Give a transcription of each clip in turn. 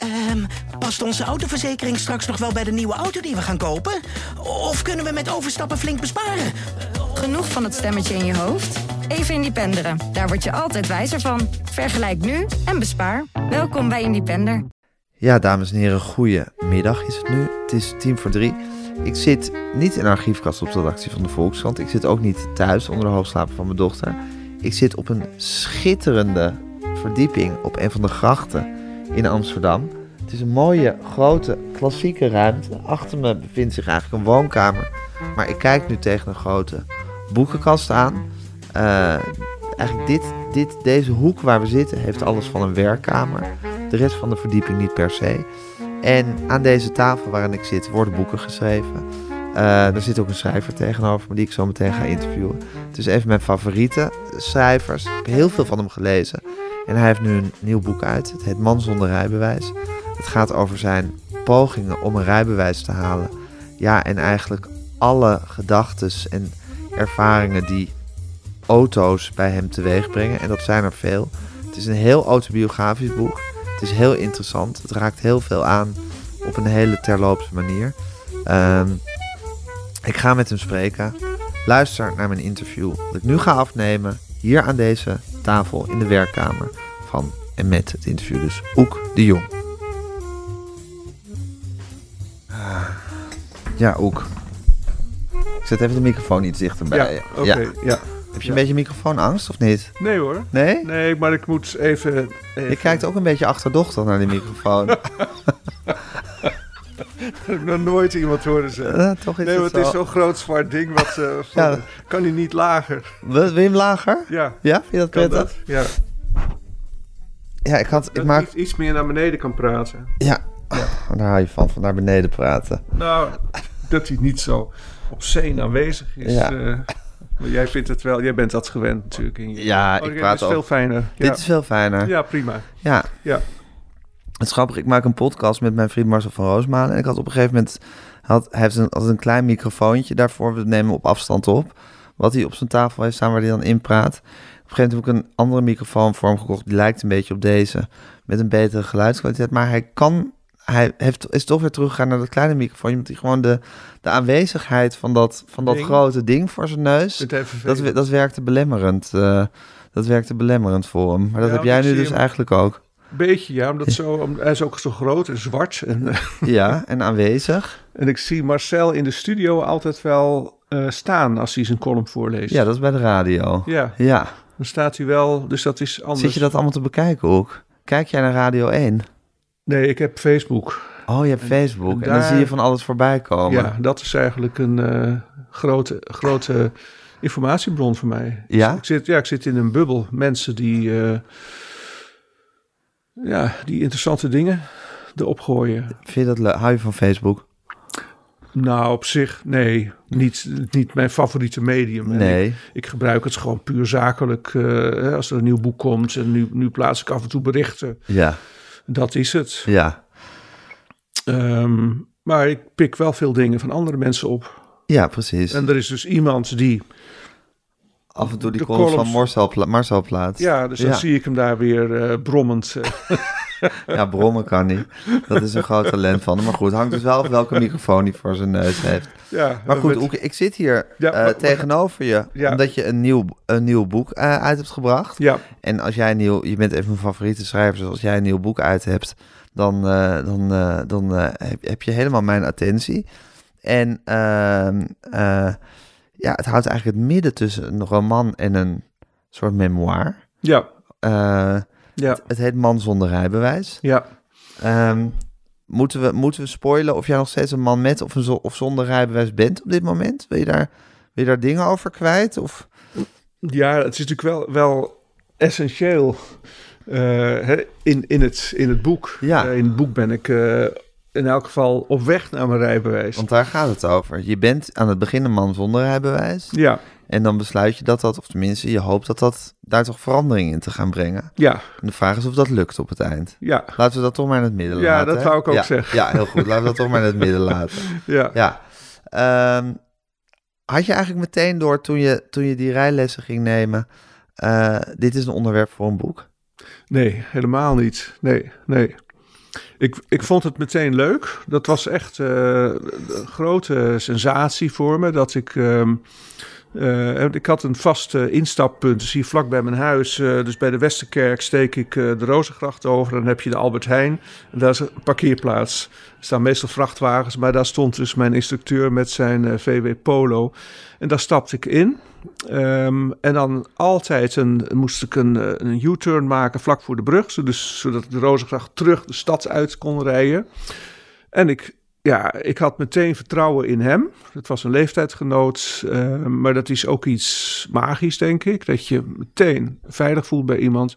Ehm, past onze autoverzekering straks nog wel bij de nieuwe auto die we gaan kopen? Of kunnen we met overstappen flink besparen? Genoeg van het stemmetje in je hoofd? Even Independeren. Daar word je altijd wijzer van. Vergelijk nu en bespaar. Welkom bij Independer. Ja, dames en heren, goedemiddag is het nu. Het is tien voor drie. Ik zit niet in de archiefkast op de redactie van de Volkskrant. Ik zit ook niet thuis onder de hoofdslapen van mijn dochter. Ik zit op een schitterende verdieping op een van de grachten in Amsterdam. Het is een mooie, grote, klassieke ruimte. Achter me bevindt zich eigenlijk een woonkamer. Maar ik kijk nu tegen een grote boekenkast aan. Eh, eigenlijk dit, dit, deze hoek waar we zitten heeft alles van een werkkamer. De rest van de verdieping niet per se. En aan deze tafel waarin ik zit worden boeken geschreven. Uh, er zit ook een schrijver tegenover me die ik zo meteen ga interviewen. Het is even mijn favoriete schrijvers. Ik heb heel veel van hem gelezen. En hij heeft nu een nieuw boek uit. Het heet Man zonder rijbewijs. Het gaat over zijn pogingen om een rijbewijs te halen. Ja, en eigenlijk alle gedachten en ervaringen die auto's bij hem teweeg brengen. En dat zijn er veel. Het is een heel autobiografisch boek. Het is heel interessant. Het raakt heel veel aan op een hele terloopse manier. Um, ik ga met hem spreken. Luister naar mijn interview dat ik nu ga afnemen. Hier aan deze tafel in de werkkamer van en met het interview dus Oek de Jong. Ja, Oek. Ik zet even de microfoon iets dichterbij. Ja, oké. ja. Heb je een beetje microfoonangst of niet? Nee hoor. Nee? Nee, maar ik moet even... even... Je kijkt ook een beetje achterdochtig naar die microfoon. heb ik nog nooit iemand horen zeggen. Uh, toch is nee, het, het is zo'n groot zwart ding. Wat, uh, van, ja. Kan hij niet lager? Wil, wil je hem lager? Ja. Ja, vind je dat prettig? Dat? Ja. Ja, ik had... Dat ik maak... iets meer naar beneden kan praten. Ja, ja. Oh, daar hou je van, van naar beneden praten. Nou, dat hij niet zo op zee aanwezig is. Ja. Uh, maar jij vindt het wel, jij bent dat gewend natuurlijk. In je... Ja, oh, ik praat Dit is veel fijner. Dit ja. is veel fijner. Ja, prima. Ja. ja. Het is grappig, ik maak een podcast met mijn vriend Marcel van Roosmalen. En ik had op een gegeven moment, had, hij heeft een, had een klein microfoontje daarvoor. We nemen op afstand op. Wat hij op zijn tafel heeft staan waar hij dan in praat. Op een gegeven moment heb ik een andere microfoon voor hem gekocht. Die lijkt een beetje op deze. Met een betere geluidskwaliteit. Maar hij kan, hij heeft, is toch weer teruggegaan naar dat kleine microfoon. Omdat hij gewoon de, de aanwezigheid van dat, van dat Ding. grote ding voor zijn neus. Dat, dat werkte belemmerend. Uh, dat werkte belemmerend voor hem. Maar dat Ja, heb jij nu dus hem- eigenlijk ook. Beetje, ja, omdat zo, om- hij is ook zo groot en zwart. En, eh, Ja, en aanwezig. en ik zie Marcel in de studio altijd wel eh, staan als hij zijn column voorleest. Ja, dat is bij de radio. Ja, Ja. Dan staat hij wel, dus dat is anders. Zit je dat allemaal te bekijken ook? Kijk jij naar Radio 1? Nee, ik heb Facebook. Oh, je hebt Facebook. En, dan daar- zie je van alles voorbij komen. Ja, dat is eigenlijk een eh, grote, grote informatiebron voor mij. Ja? Ik zit, ja, ik zit in een bubbel. Mensen die, eh, ja, die interessante dingen erop gooien. Vind je dat leuk? Hou je van Facebook? Nou, op zich, nee, niet, niet mijn favoriete medium. Nee. Ik, ik gebruik het gewoon puur zakelijk. eh, als er een nieuw boek komt en nu, nu plaats ik af en toe berichten. Ja, Dat is het. ja. Ehm, maar ik pik wel veel dingen van andere mensen op. Ja, precies. En er is dus iemand die Af en toe die columns van Marcel, Marcel plaatst. Ja, dus dan Ja. zie ik hem daar weer eh, brommend. eh. Ja, brommen kan niet. Dat is een groot talent van hem. Maar goed, hangt dus wel af welke microfoon hij voor zijn neus heeft. ja, Maar goed, Oeke, ik zit hier Ja, eh, maar- tegenover je. Ja. Omdat je een nieuw, een nieuw boek uit hebt gebracht. Ja, En als jij een nieuw, je bent even mijn favoriete schrijver, dus als jij een nieuw boek uit hebt, dan, dan, dan heb, heb je helemaal mijn attentie. En ehm, eh, ja, het houdt eigenlijk het midden tussen een roman en een soort memoir. ja, Eh, ja, het heet Man zonder rijbewijs. ja. Ehm, moeten, we, moeten we spoilen of jij nog steeds een man met of, een zo, of zonder rijbewijs bent op dit moment? Wil je daar, wil je daar dingen over kwijt? Of? Ja, het is natuurlijk wel, wel essentieel eh, in, in, het, in het boek. Ja. Eh, in het boek ben ik in elk geval op weg naar mijn rijbewijs. Want daar gaat het over. Je bent aan het begin een man zonder rijbewijs. Ja, En dan besluit je dat dat, of tenminste, je hoopt dat dat daar toch verandering in te gaan brengen. ja, En de vraag is of dat lukt op het eind. ja, Laten we dat toch maar in het midden Ja, laten. dat hè? wou ik ook ja, zeggen. Ja, heel goed. Laten we dat toch maar in het midden laten. ja. Ja. Ehm, had je eigenlijk meteen door toen je, toen je die rijlessen ging nemen, eh, dit is een onderwerp voor een boek? Nee, helemaal niet. Nee, nee. Ik, ik vond het meteen leuk. Dat was echt eh, een grote sensatie voor me. Dat ik. ehm, eh, ik had een vast eh, instappunt, dus hier vlak bij mijn huis. eh, dus bij de Westerkerk steek ik eh, de Rozengracht over. Dan heb je de Albert Heijn. En daar is een parkeerplaats. Er staan meestal vrachtwagens, maar daar stond dus mijn instructeur met zijn eh, VW Polo. En daar stapte ik in. Ehm, en dan altijd een, moest ik een, eh, een U-turn maken vlak voor de brug. Dus, zodat de Rozengracht terug de stad uit kon rijden. En ik, ja, ik had meteen vertrouwen in hem. Het was een leeftijdsgenoot. eh, maar dat is ook iets magisch, denk ik. Dat je meteen veilig voelt bij iemand.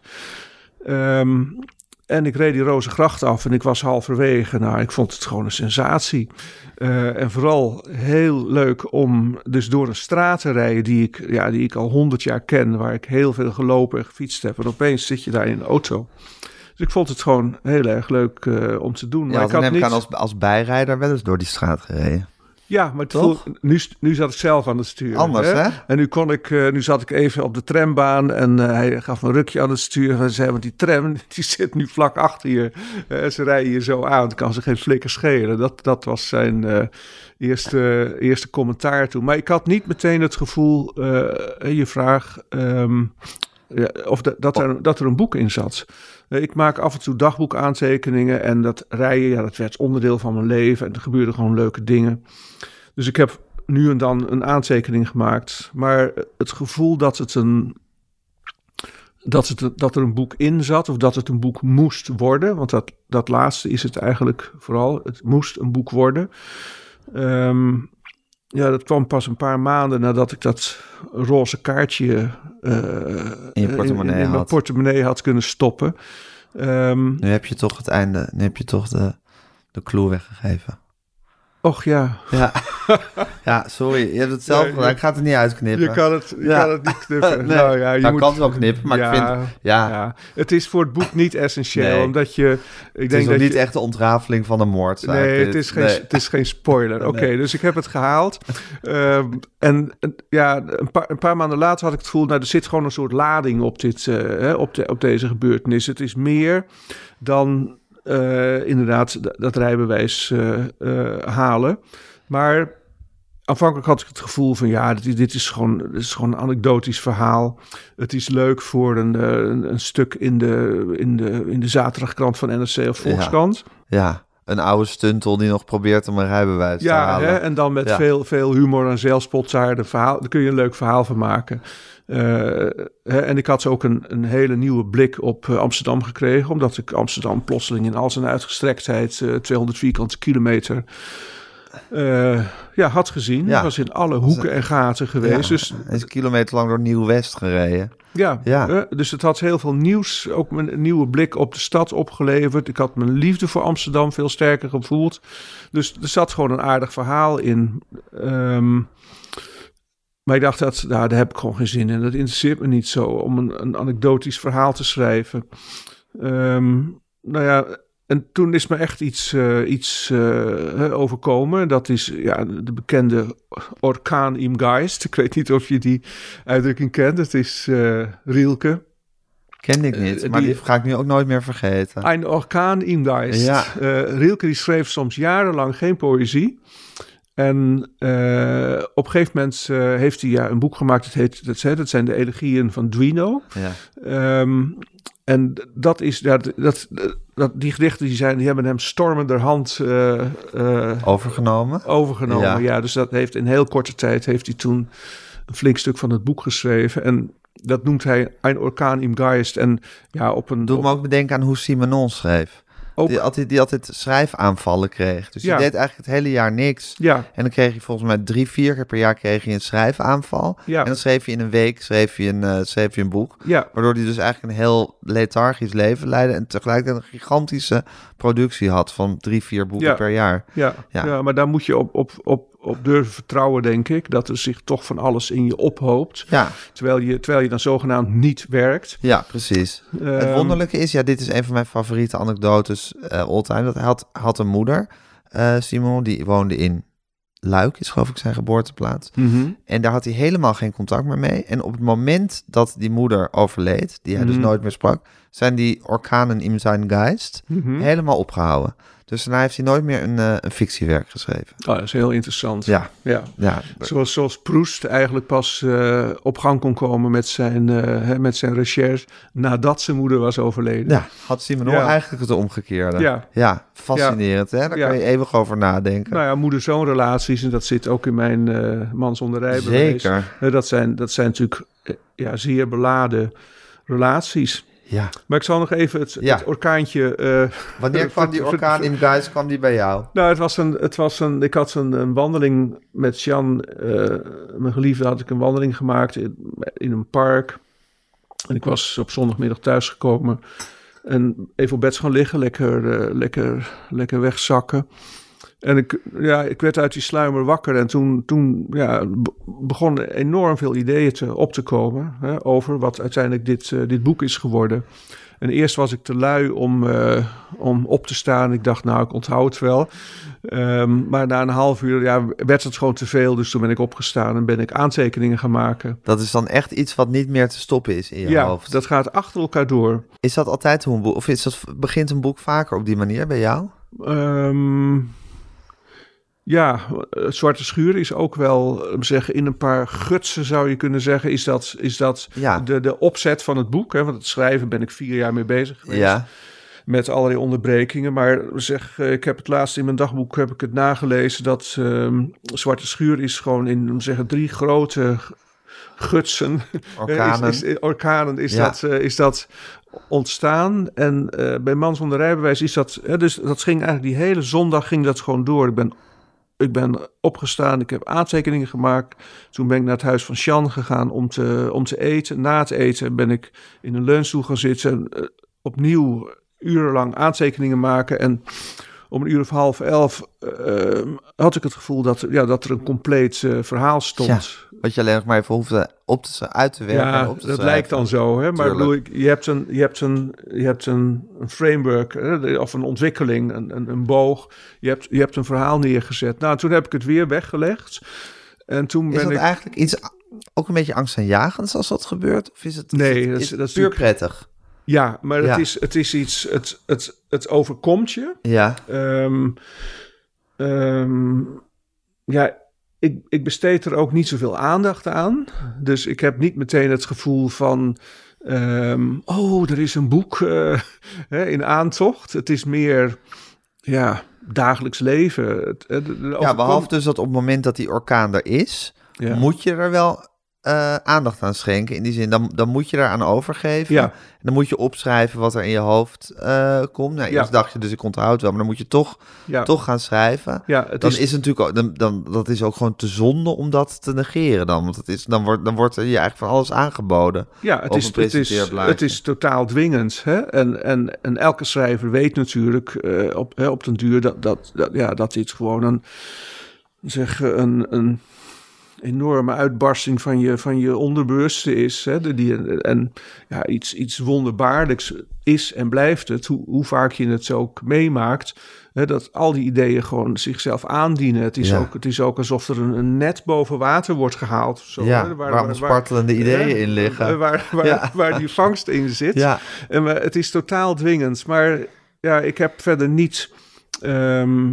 Ehm, en ik reed die Rozengracht af en ik was halverwege. Nou, ik vond het gewoon een sensatie. Eh, en vooral heel leuk om dus door een straat te rijden die ik, ja, die ik al honderd jaar ken. Waar ik heel veel gelopen en gefietst heb. En opeens zit je daar in een auto. Dus ik vond het gewoon heel erg leuk eh, om te doen. Ja, maar ik dan had heb ik niet... aan als, als bijrijder wel eens door die straat gereden. Ja, maar voel- nu, nu zat ik zelf aan het stuur. Anders, hè? En nu, kon ik, eh, nu zat ik even op de trambaan en eh, hij gaf me een rukje aan het stuur. En zei, want die tram die zit nu vlak achter je. Eh, ze rijden je zo aan, het kan ze geen flikker schelen. Dat, dat was zijn eerste, eerste commentaar toen. Maar ik had niet meteen het gevoel, je vraag, ehm, ja, of de- dat, er, dat er een boek in zat. Eh, Ik maak af en toe dagboekaantekeningen en dat rijden, ja, dat werd onderdeel van mijn leven en er gebeurden gewoon leuke dingen. Dus ik heb nu en dan een aantekening gemaakt, maar het gevoel dat het een dat, het, dat er een boek in zat of dat het een boek moest worden, want dat, dat laatste is het eigenlijk vooral, het moest een boek worden. Ehm, ja, dat kwam pas een paar maanden nadat ik dat roze kaartje eh, In je portemonnee in, in mijn had. portemonnee had kunnen stoppen. Ehm, Nu heb je toch het einde, nu heb je toch de, de clue weggegeven. Och ja, Ja. ja, sorry. Je hebt het zelf Nee, je- Ik ga het er niet uitknippen. je kan het, je Ja. kan het niet knippen. Nee. Nou ja, je Nou, moet, kan het wel knippen, maar ik vind- ja. ja, het is voor het boek niet essentieel, Nee. omdat je, ik het is denk nog dat niet je, echt de ontrafeling van een moordzaak. Nee, dit. het is geen, Nee. het is geen spoiler. Oké, dus ik heb het gehaald. Ehm, en ja, een paar, een paar maanden later had ik het gevoel... nou, er zit gewoon een soort lading op, dit, eh, op, de, op deze gebeurtenis. Het is meer dan eh, inderdaad dat rijbewijs eh, eh, halen. Maar aanvankelijk had ik het gevoel van... ja, dit, dit, is, gewoon, dit is gewoon een anekdotisch verhaal. Het is leuk voor een, een, een stuk in de, in, de, in de zaterdagkrant van NRC of Volkskrant. Ja, een oude stuntel die nog probeert om een rijbewijs te Ja, halen. hè, en dan met Ja. veel, veel humor en zelfspot daar, de verhaal, daar kun je een leuk verhaal van maken. Eh, hè, en ik had ook een, een hele nieuwe blik op eh, Amsterdam gekregen, omdat ik Amsterdam plotseling in al zijn uitgestrektheid, eh 200 vierkante kilometer, eh, ja, had gezien. Ja. Ik was in alle hoeken en gaten geweest. Ja, Dus is een kilometer lang door Nieuw-West gereden. ja, Ja. eh, dus het had heel veel nieuws, ook een nieuwe blik op de stad opgeleverd. Ik had mijn liefde voor Amsterdam veel sterker gevoeld. Dus er zat gewoon een aardig verhaal in. Ehm, maar ik dacht, dat, nou, daar heb ik gewoon geen zin in. Dat interesseert me niet zo om een, een anekdotisch verhaal te schrijven. Ehm, nou ja, en toen is me echt iets, eh, iets eh, overkomen. Dat is ja, de bekende orkaan im Geist. Ik weet niet of je die uitdrukking kent. Het is eh Rielke. Kende ik niet, maar die- die ga ik nu ook nooit meer vergeten. Een orkaan im Geist. Ja. Rielke die schreef soms jarenlang geen poëzie. En eh, op een gegeven moment eh, heeft hij ja, een boek gemaakt. Dat, heet, dat, dat zijn de elegieën van Duino. Ja. Ehm, en dat is, ja, dat, dat, die gedichten die zijn, die hebben hem stormenderhand eh Overgenomen. overgenomen. Ja. Ja. dus dat heeft in heel korte tijd heeft hij toen een flink stuk van het boek geschreven. En dat noemt hij Ein Orkaan im Geist. En ja, op een... Doet op- me ook bedenken aan hoe Simenon schreef. Ook, Die altijd, die altijd schrijfaanvallen kreeg. Dus Ja. die deed eigenlijk het hele jaar niks. ja, En dan kreeg je volgens mij drie, vier keer per jaar kreeg je een schrijfaanval. Ja. En dan schreef je in een week schreef je een, eh, schreef je een boek. ja, Waardoor hij dus eigenlijk een heel lethargisch leven leidde. En tegelijkertijd een gigantische productie had van drie, vier boeken per jaar. ja, Ja. ja. maar daar moet je op, op, op, op durven vertrouwen, denk ik. Dat er zich toch van alles in je ophoopt. Ja, Terwijl je, terwijl je dan zogenaamd niet werkt. ja precies. het Ehm, wonderlijke is, ja, dit is een van mijn favoriete anekdotes eh all-time. Dat hij had, had een moeder, eh, Simon, die woonde in Luik, is geloof ik zijn geboorteplaats. mhm. En daar had hij helemaal geen contact meer mee. En op het moment dat die moeder overleed, die hij dus Mhm. nooit meer sprak, zijn die orkanen in zijn geist Mhm. helemaal opgehouden. Dus daarna heeft hij nooit meer een, eh, een fictiewerk geschreven. Oh, dat is heel interessant. Ja, ja. ja. Zoals, zoals Proest eigenlijk pas eh, op gang kon komen met zijn, eh, hè, met zijn recherche nadat zijn moeder was overleden. ja. Had Simenon Ja. eigenlijk het omgekeerde. Ja. ja fascinerend. Hè? Daar kan je eeuwig over nadenken. Nou ja, moeder-zoon relaties, en dat zit ook in mijn man zonder rijbewijs. Zeker. Dat, zijn, dat zijn natuurlijk ja, zeer beladen relaties. Ja. Maar ik zal nog even het, Ja. het orkaantje... eh, Wanneer kwam die orkaan in Guys? Kwam die bij jou? Nou, het was een, het was een, ik had een, een wandeling met Jan, eh, mijn geliefde, had ik een wandeling gemaakt in, in een park. En ik was op zondagmiddag thuisgekomen en even op bed gaan liggen, lekker, eh, lekker, lekker wegzakken. En ik, ja, ik werd uit die sluimer wakker en toen, toen ja, be- begonnen enorm veel ideeën te, op te komen hè, over wat uiteindelijk dit, eh, dit boek is geworden. En eerst was ik te lui om, eh, om op te staan. Ik dacht, nou, ik onthoud het wel. Ehm, maar na een half uur ja, werd het gewoon te veel. Dus toen ben ik opgestaan en ben ik aantekeningen gaan maken. Dat is dan echt iets wat niet meer te stoppen is in je ja, hoofd. dat gaat achter elkaar door. Is dat altijd hoe een boek... Of is dat, begint een boek vaker op die manier bij jou? Ehm, ja, het Zwarte Schuur is ook wel, eh, zeggen, in een paar gutsen zou je kunnen zeggen, is dat, is dat Ja. de, de opzet van het boek. Hè? Want het schrijven ben ik vier jaar mee bezig geweest. Ja. met allerlei onderbrekingen. Maar zeg, eh, ik heb het laatst in mijn dagboek heb ik het nagelezen dat ehm, Zwarte Schuur is gewoon in om te zeggen drie grote gutsen, Orkanen. is, is, orkanen is, Ja. dat, eh, is dat ontstaan. En eh, bij Man zonder rijbewijs is dat, hè, dus dat ging eigenlijk die hele zondag ging dat gewoon door. Ik ben ik ben opgestaan, ik heb aantekeningen gemaakt. Toen ben ik naar het huis van Sjan gegaan om te, om te eten. Na het eten ben ik in een leunstoel gaan zitten. eh, opnieuw urenlang aantekeningen maken. En om een uur of half elf eh, had ik het gevoel dat, ja, dat er een compleet eh, verhaal stond. Ja, Wat je alleen nog maar even hoefde op te, uit te werken. en Ja, op te dat schrijven. lijkt dan zo. Hè? Maar bedoel, ik, je hebt een, je hebt een, je hebt een, een framework hè, of een ontwikkeling, een, een, een boog. Je hebt, je hebt een verhaal neergezet. Nou, toen heb ik het weer weggelegd. En toen Is ben dat ik. eigenlijk iets, ook een beetje angstaanjagends als dat gebeurt? Of is het, is Nee, dat is- is het dat is puur prettig? Ja, maar Ja. Het, is, het is iets. Het, het, het overkomt je. Ja, Ehm, ehm, ja, ik, ik besteed er ook niet zoveel aandacht aan. Dus ik heb niet meteen het gevoel van. ehm, oh, er is een boek eh, in aantocht. Het is meer. Ja, dagelijks leven. Het, het- het ja, behalve dus dat op het moment dat die orkaan er is, Ja. moet je er wel eh, aandacht aan schenken. In die zin, dan, dan moet je eraan overgeven. Ja. En dan moet je opschrijven wat er in je hoofd eh, komt. Nou, Ja. eerst dacht je dus ik onthoud wel, maar dan moet je toch, ja. toch gaan schrijven. Ja, het dan is, is, het natuurlijk ook, dan, dan, dat is ook gewoon te zonde om dat te negeren dan. Want het is, dan, wordt, dan wordt je eigenlijk van alles aangeboden. Ja, het is, het, is, het is totaal dwingend. Hè? En, en, en elke schrijver weet natuurlijk eh, op, hè, op den duur dat, dat, dat, ja, dat dit gewoon een, zeg, een, een enorme uitbarsting van je, van je onderbewuste is. Hè? De- Die, en ja, iets, iets wonderbaarlijks is en blijft het, hoe, hoe vaak je het ook meemaakt. Hè, dat al die ideeën gewoon zichzelf aandienen. Het is, Ja. ook, het is ook alsof er een, een net boven water wordt gehaald. Zo, ja, hè, waar, waar, spartelende ideeën in liggen. Waar, waar, Ja. waar die vangst in zit. ja, En het is totaal dwingend. Maar ja, ik heb verder niet. ehm,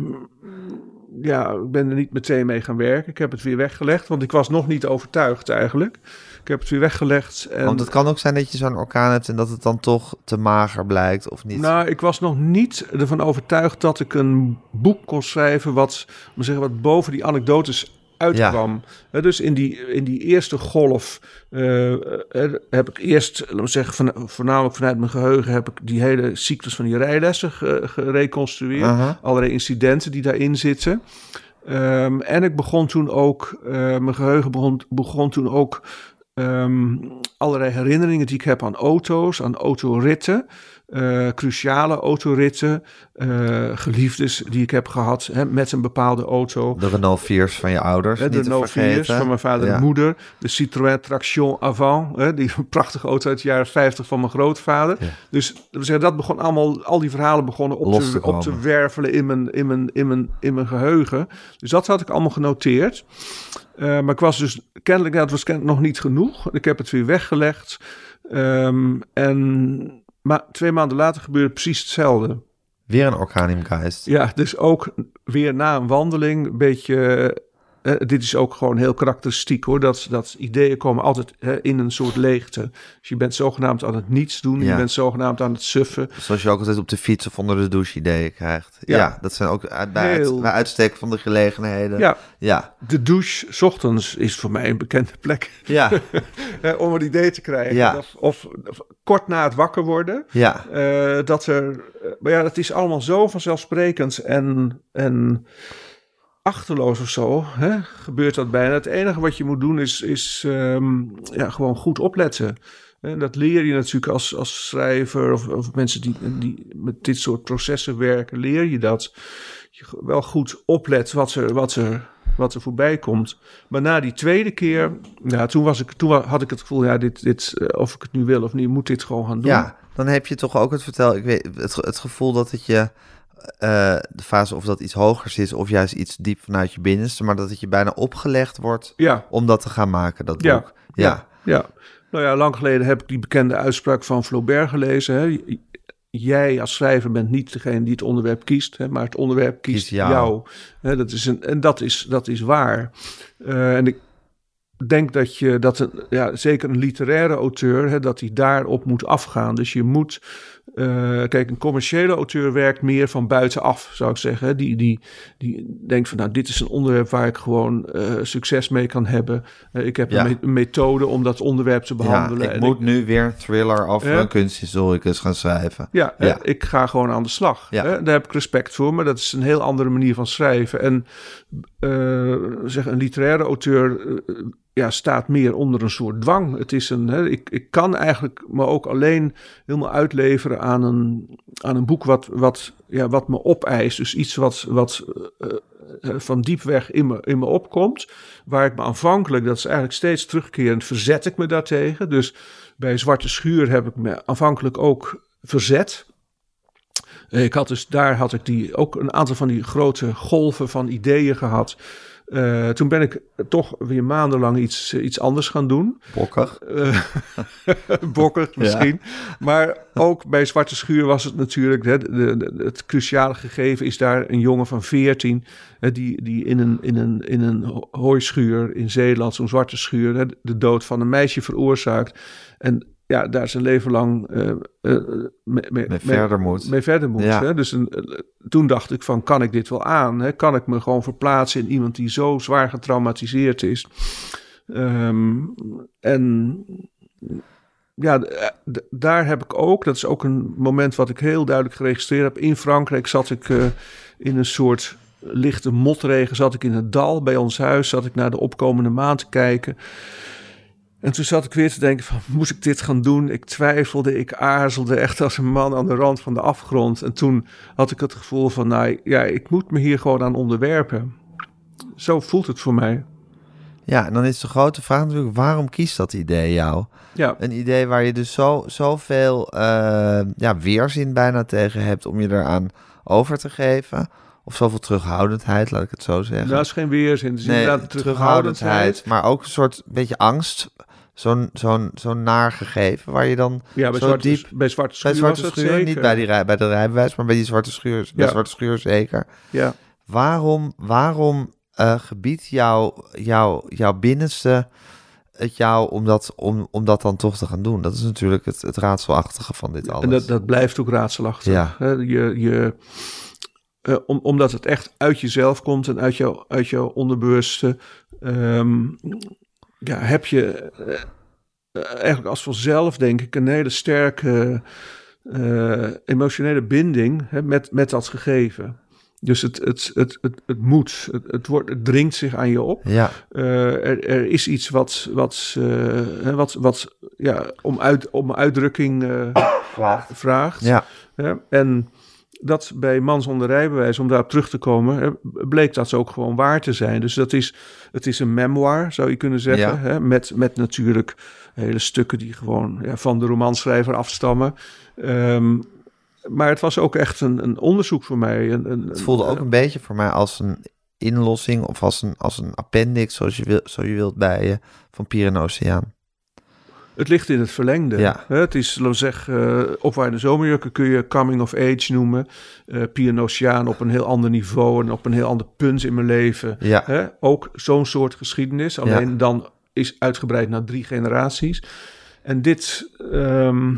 ja, ik ben er niet meteen mee gaan werken. Ik heb het weer weggelegd, want ik was nog niet overtuigd eigenlijk. Ik heb het weer weggelegd. En, want het kan ook zijn dat je zo'n orkaan hebt en dat het dan toch te mager blijkt of niet. Nou, ik was nog niet ervan overtuigd dat ik een boek kon schrijven wat, maar zeggen, wat boven die anekdotes uitkwam. Hè, dus in die, in die eerste golf eh, eh, heb ik eerst, laten we zeggen, van, voornamelijk vanuit mijn geheugen heb ik die hele cyclus van die rijlessen ge- gereconstrueerd. Allerlei incidenten die daarin zitten. Ehm, en ik begon toen ook, eh, mijn geheugen begon, begon toen ook ehm, allerlei herinneringen die ik heb aan auto's, aan autoritten. Eh, cruciale autoritten, eh, geliefdes die ik heb gehad hè, met een bepaalde auto. De Renault 4's van je ouders, Hè, niet de te Renault 4's vergeten. van mijn vader en moeder. De Citroën Traction Avant. Hè, die prachtige auto uit de jaren 50 van mijn grootvader. Ja. Dus we zeggen, dat begon allemaal, al die verhalen begonnen op, Los te te, op te wervelen in mijn, in, mijn, in, mijn, in mijn geheugen. Dus dat had ik allemaal genoteerd. Eh, maar ik was dus kennelijk, het was kennelijk nog niet genoeg. Ik heb het weer weggelegd. Ehm, en maar twee maanden later gebeurde precies hetzelfde. Weer een orkaan in. Ja, dus ook weer na een wandeling een beetje eh, dit is ook gewoon heel karakteristiek hoor. Dat, dat ideeën komen altijd in een soort leegte. Dus je bent zogenaamd aan het niets doen. Je bent zogenaamd aan het suffen. Zoals je ook altijd op de fiets of onder de douche ideeën krijgt. Ja, dat zijn ook bij, heel... het, bij uitstek van de gelegenheden. Ja. ja. De douche s ochtends is voor mij een bekende plek. Ja. Om een idee te krijgen. Ja. Of, of, kort na het wakker worden. Ja. Uh, dat er. Eh, maar ja, dat is allemaal zo vanzelfsprekend. En. en achterloos of zo hè, gebeurt dat bijna. Het enige wat je moet doen is, is um, ja, gewoon goed opletten. En dat leer je natuurlijk als, als schrijver of, of mensen die, die met dit soort processen werken, leer je dat. Je wel goed oplet wat er, wat er, wat er voorbij komt. Maar na die tweede keer, ja, toen, was ik, toen had ik het gevoel, ja, dit, dit, eh, of ik het nu wil of niet, moet dit gewoon gaan doen. Ja, dan heb je toch ook het vertel, ik weet, het gevoel dat het je uh, de fase of dat iets hogers is of juist iets diep vanuit je binnenste, maar dat het je bijna opgelegd wordt ja. om dat te gaan maken, dat ja. boek. Ja. ja. Nou ja, lang geleden heb ik die bekende uitspraak van Flaubert gelezen. Hè. Jij als schrijver bent niet degene die het onderwerp kiest, hè, maar het onderwerp kiest, jou. Hè, dat is een, en dat is, dat is waar. Uh, en ik denk dat je dat een, ja, zeker een literaire auteur, hè, dat hij daarop moet afgaan. Dus je moet uh, kijk, een commerciële auteur werkt meer van buitenaf, zou ik zeggen. Die, die, die denkt van, nou, dit is een onderwerp waar ik gewoon uh, succes mee kan hebben. Uh, ik heb ja. een, een, methode om dat onderwerp te behandelen. Ja, ik moet nu weer een thriller over een kunsthistoricus gaan schrijven. Ja, ja. ik ga gewoon aan de slag. Ja. Daar heb ik respect voor, maar dat is een heel andere manier van schrijven. En zeg, een literaire auteur ja, staat meer onder een soort dwang. Het is een, hè, ik, ik kan eigenlijk me ook alleen helemaal uitleveren aan een, aan een boek wat, wat, ja, wat me opeist. Dus iets wat, wat uh, van diep weg in me, in me opkomt. Waar ik me aanvankelijk, dat is eigenlijk steeds terugkerend, verzet ik me daartegen. Dus bij Zwarte Schuur heb ik me aanvankelijk ook verzet. Ik had dus, daar had ik die, ook een aantal van die grote golven van ideeën gehad. Uh, toen ben ik toch weer maandenlang iets, iets anders gaan doen. Bokkig. Uh, bokkig misschien. Maar ook bij Zwarte Schuur was het natuurlijk... Hè, de, de, het cruciale gegeven is daar een jongen van 14... Hè, die, die in een, in een, in een hooischuur in Zeeland, zo'n zwarte schuur... Hè, de dood van een meisje veroorzaakt. En ja, daar zijn leven lang uh, uh, mee, mee, verder moet. Mee verder moet ja. hè? Dus een, uh, toen dacht ik van, kan ik dit wel aan? Hè? Kan ik me gewoon verplaatsen in iemand die zo zwaar getraumatiseerd is? Um, en ja, daar heb ik ook, dat is ook een moment wat ik heel duidelijk geregistreerd heb. In Frankrijk zat ik in een soort lichte motregen, zat ik in het dal bij ons huis, zat ik naar de opkomende maan te kijken. En toen zat ik weer te denken van, moest ik dit gaan doen? Ik twijfelde, ik aarzelde echt als een man aan de rand van de afgrond. En toen had ik het gevoel van, nou ja, ik moet me hier gewoon aan onderwerpen. Zo voelt het voor mij. Ja, en dan is de grote vraag natuurlijk, waarom kiest dat idee jou? Ja. Een idee waar je dus zo, zoveel uh, ja, weerzin bijna tegen hebt om je eraan over te geven. Of zoveel terughoudendheid, laat ik het zo zeggen. Dat is geen weerzin, nee, terughoudendheid. Maar ook een soort beetje angst zo'n zo'n zo'n naar gegeven waar je dan ja, bij zo zwarte, diep bij zwarte schuur, bij zwarte schuur niet bij die bij de rijbewijs, maar bij die zwarte schuur, bij zwarte schuur zeker. Ja. Waarom waarom uh, gebiedt jouw jouw jouw binnenste het jou om dat, om, om dat dan toch te gaan doen? Dat is natuurlijk het, het raadselachtige van dit alles. En dat, dat blijft ook raadselachtig. Ja. Je, je, uh, om, omdat het echt uit jezelf komt en uit, jou, uit jouw onderbewuste. Um, ja, heb je eh, eh, eigenlijk als vanzelf, denk ik, een hele sterke uh, emotionele binding hè, met, met dat gegeven. Dus het, het, het, het, het moet, het, het, wordt, het dringt zich aan je op. Ja. Uh, er, er is iets wat, wat, uh, wat, wat ja, om, uit, om uitdrukking uh, vraagt. vraagt. Ja. en dat bij man zonder rijbewijs, om daarop terug te komen, bleek dat ook gewoon waar te zijn. Dus dat is, het is een memoir, zou je kunnen zeggen. Hè? Met, met natuurlijk hele stukken die gewoon ja, van de romanschrijver afstammen. Um, maar het was ook echt een, een onderzoek voor mij. Een, een, het voelde ook een beetje voor mij als een inlossing of als een, als een appendix, zoals je, wil, zo je wilt bij je, van Pier en Oceaan. Het ligt in het verlengde. Ja. Het is, laten we zeggen, eh, opwaarde zomerjukken kun je coming of age noemen. Eh Piano Oceaan op een heel ander niveau en op een heel ander punt in mijn leven. Ja. Hè, ook zo'n soort geschiedenis. Alleen dan is uitgebreid naar drie generaties. En dit, ehm,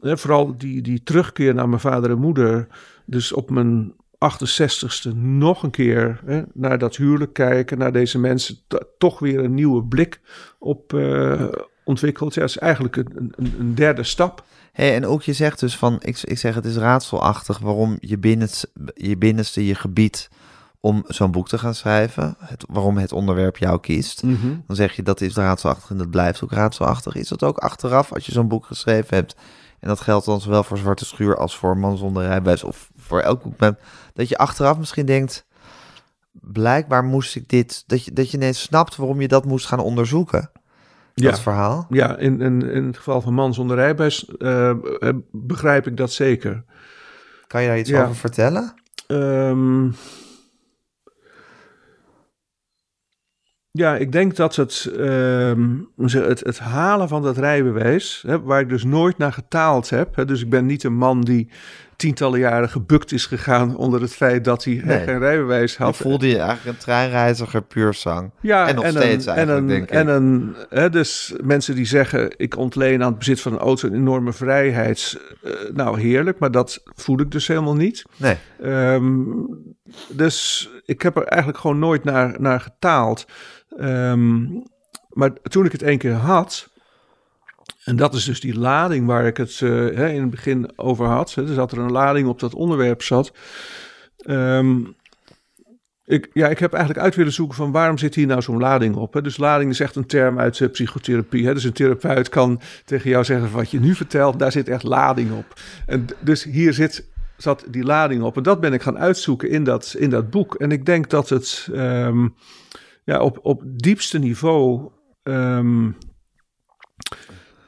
hè, vooral die, die terugkeer naar mijn vader en moeder. Dus op mijn 68ste nog een keer hè, naar dat huwelijk kijken. Naar deze mensen to- toch weer een nieuwe blik op eh, ontwikkeld. Ja, het is eigenlijk een, een, een derde stap. Hey, en ook je zegt dus van, ik, ik zeg het is raadselachtig waarom je, binnenste, je binnenste je gebied om zo'n boek te gaan schrijven, het, waarom het onderwerp jou kiest. Dan zeg je dat is raadselachtig en dat blijft ook raadselachtig. Is dat ook achteraf als je zo'n boek geschreven hebt? En dat geldt dan zowel voor Zwarte Schuur als voor Man zonder rijbewijs of voor elk boek. Dat je achteraf misschien denkt, blijkbaar moest ik dit, dat je, dat je ineens snapt waarom je dat moest gaan onderzoeken. Ja. Dat verhaal. Ja, in, in, in het geval van man zonder rijbewijs eh, eh, begrijp ik dat zeker. Kan je daar iets Ja. over vertellen? Ehm, ja, ik denk dat het, ehm, het, het halen van dat rijbewijs, hè, waar ik dus nooit naar getaald heb. Hè, dus ik ben niet een man die tientallen jaren gebukt is gegaan onder het feit dat hij Nee. geen rijbewijs had. voelde je eigenlijk een treinreiziger puur zang. Ja, En nog een- steeds en eigenlijk, een, denk ik. En een, hè, dus mensen die zeggen, ik ontleen aan het bezit van een auto een enorme vrijheid. eh, nou, heerlijk, maar dat voel ik dus helemaal niet. Nee. Ehm, dus ik heb er eigenlijk gewoon nooit naar, naar getaald. Ehm, maar toen ik het één keer had, en dat is dus die lading waar ik het eh, in het begin over had. Er zat er een lading op dat onderwerp zat. Ehm, ik, ja, ik heb eigenlijk uit willen zoeken van waarom zit hier nou zo'n lading op. Hè? Dus lading is echt een term uit de psychotherapie. Hè? Dus een therapeut kan tegen jou zeggen wat je nu vertelt, daar zit echt lading op. En dus hier zit, zat die lading op. En dat ben ik gaan uitzoeken in dat, in dat boek. En ik denk dat het ehm, ja, op, op diepste niveau ehm,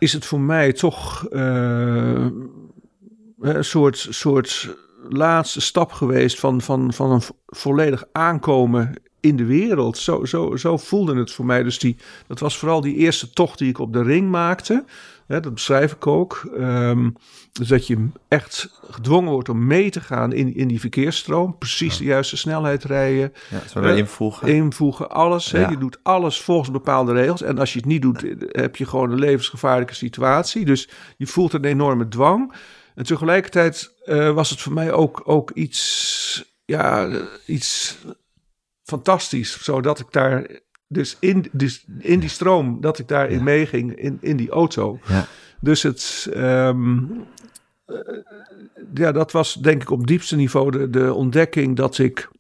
is het voor mij toch eh, een soort, soort laatste stap geweest van, van, van een vo- volledig aankomen in de wereld. Zo, zo, zo voelde het voor mij. Dus die, dat was vooral die eerste tocht die ik op de ring maakte. Hè, dat beschrijf ik ook. Ehm, dus dat je echt gedwongen wordt om mee te gaan in, in die verkeersstroom. Precies de juiste snelheid rijden. Ja, zo erin voegen. Invoegen, alles. Hè? Je doet alles volgens bepaalde regels. En als je het niet doet, heb je gewoon een levensgevaarlijke situatie. Dus je voelt een enorme dwang. En tegelijkertijd eh, was het voor mij ook, ook iets, ja, eh, iets fantastisch. Zodat ik daar, dus in, dus in die stroom, dat ik daarin meeging, in, in die auto. Ja. Dus het, ehm, eh, ja, dat was denk ik op diepste niveau de, de ontdekking dat ik,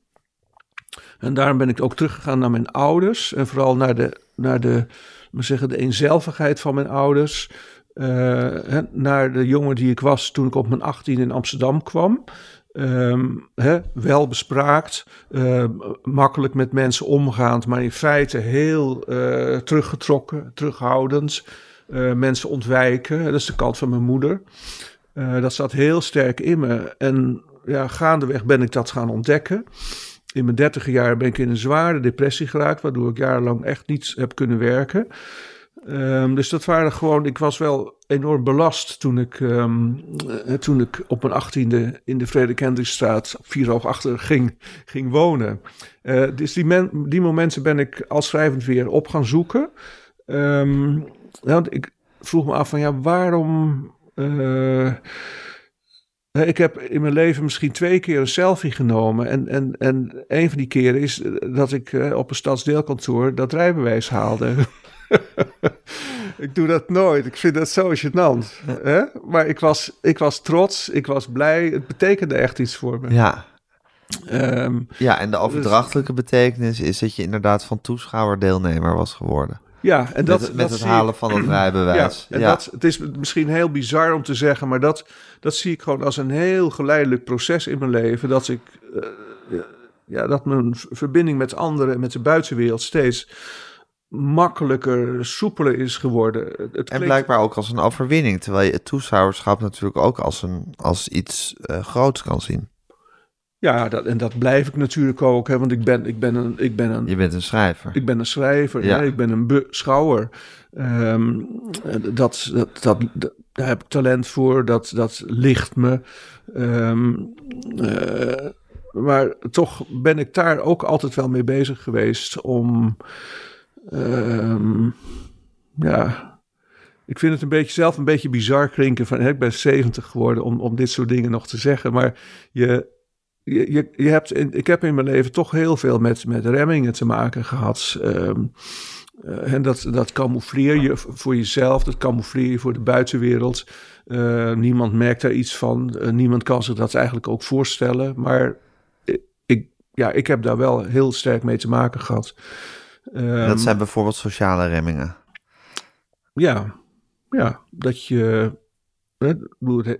en daarom ben ik ook teruggegaan naar mijn ouders en vooral naar de, naar de, we zeggen, de eenzelvigheid van mijn ouders. eh, naar de jongen die ik was toen ik op mijn 18 in Amsterdam kwam. Ehm, hè, wel bespraakt, eh, makkelijk met mensen omgaand, maar in feite heel eh, teruggetrokken, terughoudend. Eh, mensen ontwijken, dat is de kant van mijn moeder. Eh, dat zat heel sterk in me. En ja, gaandeweg ben ik dat gaan ontdekken. In mijn dertige jaar ben ik in een zware depressie geraakt, waardoor ik jarenlang echt niet heb kunnen werken. Ehm, dus dat waren gewoon, ik was wel enorm belast toen ik, ehm, eh, toen ik op mijn achttiende in de Frederik Hendrikstraat vier hoog achter ging, ging wonen. Eh, dus die, men, die momenten ben ik als schrijvend weer op gaan zoeken. Want ik vroeg me af van ja, waarom... eh, Ik heb in mijn leven misschien twee keer een selfie genomen. En, en, en een van die keren is dat ik op een stadsdeelkantoor dat rijbewijs haalde. ik doe dat nooit. Ik vind dat zo gênant. Hè? Maar ik was, ik was trots, ik was blij. Het betekende echt iets voor me. Ja. Ehm, ja, en de overdrachtelijke betekenis is dat je inderdaad van toeschouwer deelnemer was geworden. ja, en dat, met met dat het halen ik- van het rijbewijs. Ja, en Dat, het is misschien heel bizar om te zeggen, maar dat, dat zie ik gewoon als een heel geleidelijk proces in mijn leven. Dat ik, eh, ja, dat mijn verbinding met anderen en met de buitenwereld steeds makkelijker, soepeler is geworden. Het- En blijkbaar ook als een overwinning, terwijl je het toeschouwerschap natuurlijk ook als, een, als iets eh, groots kan zien. Ja, dat, en dat blijf ik natuurlijk ook, hè, want ik ben, ik ben, een, ik ben, een, Je bent een schrijver. ik ben een schrijver, Ja. hè, ik ben een beschouwer. Ehm, dat, dat, dat, dat- daar heb ik talent voor, dat, dat ligt me. Ehm, eh, maar toch ben ik daar ook altijd wel mee bezig geweest om... ehm, ja, ik vind het een beetje zelf een beetje bizar klinken van... Ik ben 70 geworden om, om dit soort dingen nog te zeggen, maar je... Je, je, hebt in, ik heb in mijn leven toch heel veel met, met remmingen te maken gehad. Ehm, eh, en dat, dat camoufleer je voor jezelf, dat camoufleer je voor de buitenwereld. Eh, niemand merkt daar iets van. Eh, niemand kan zich dat eigenlijk ook voorstellen. Maar ik, ja, ik heb daar wel heel sterk mee te maken gehad. Ehm, dat zijn bijvoorbeeld sociale remmingen. ja, ja, dat je. hè,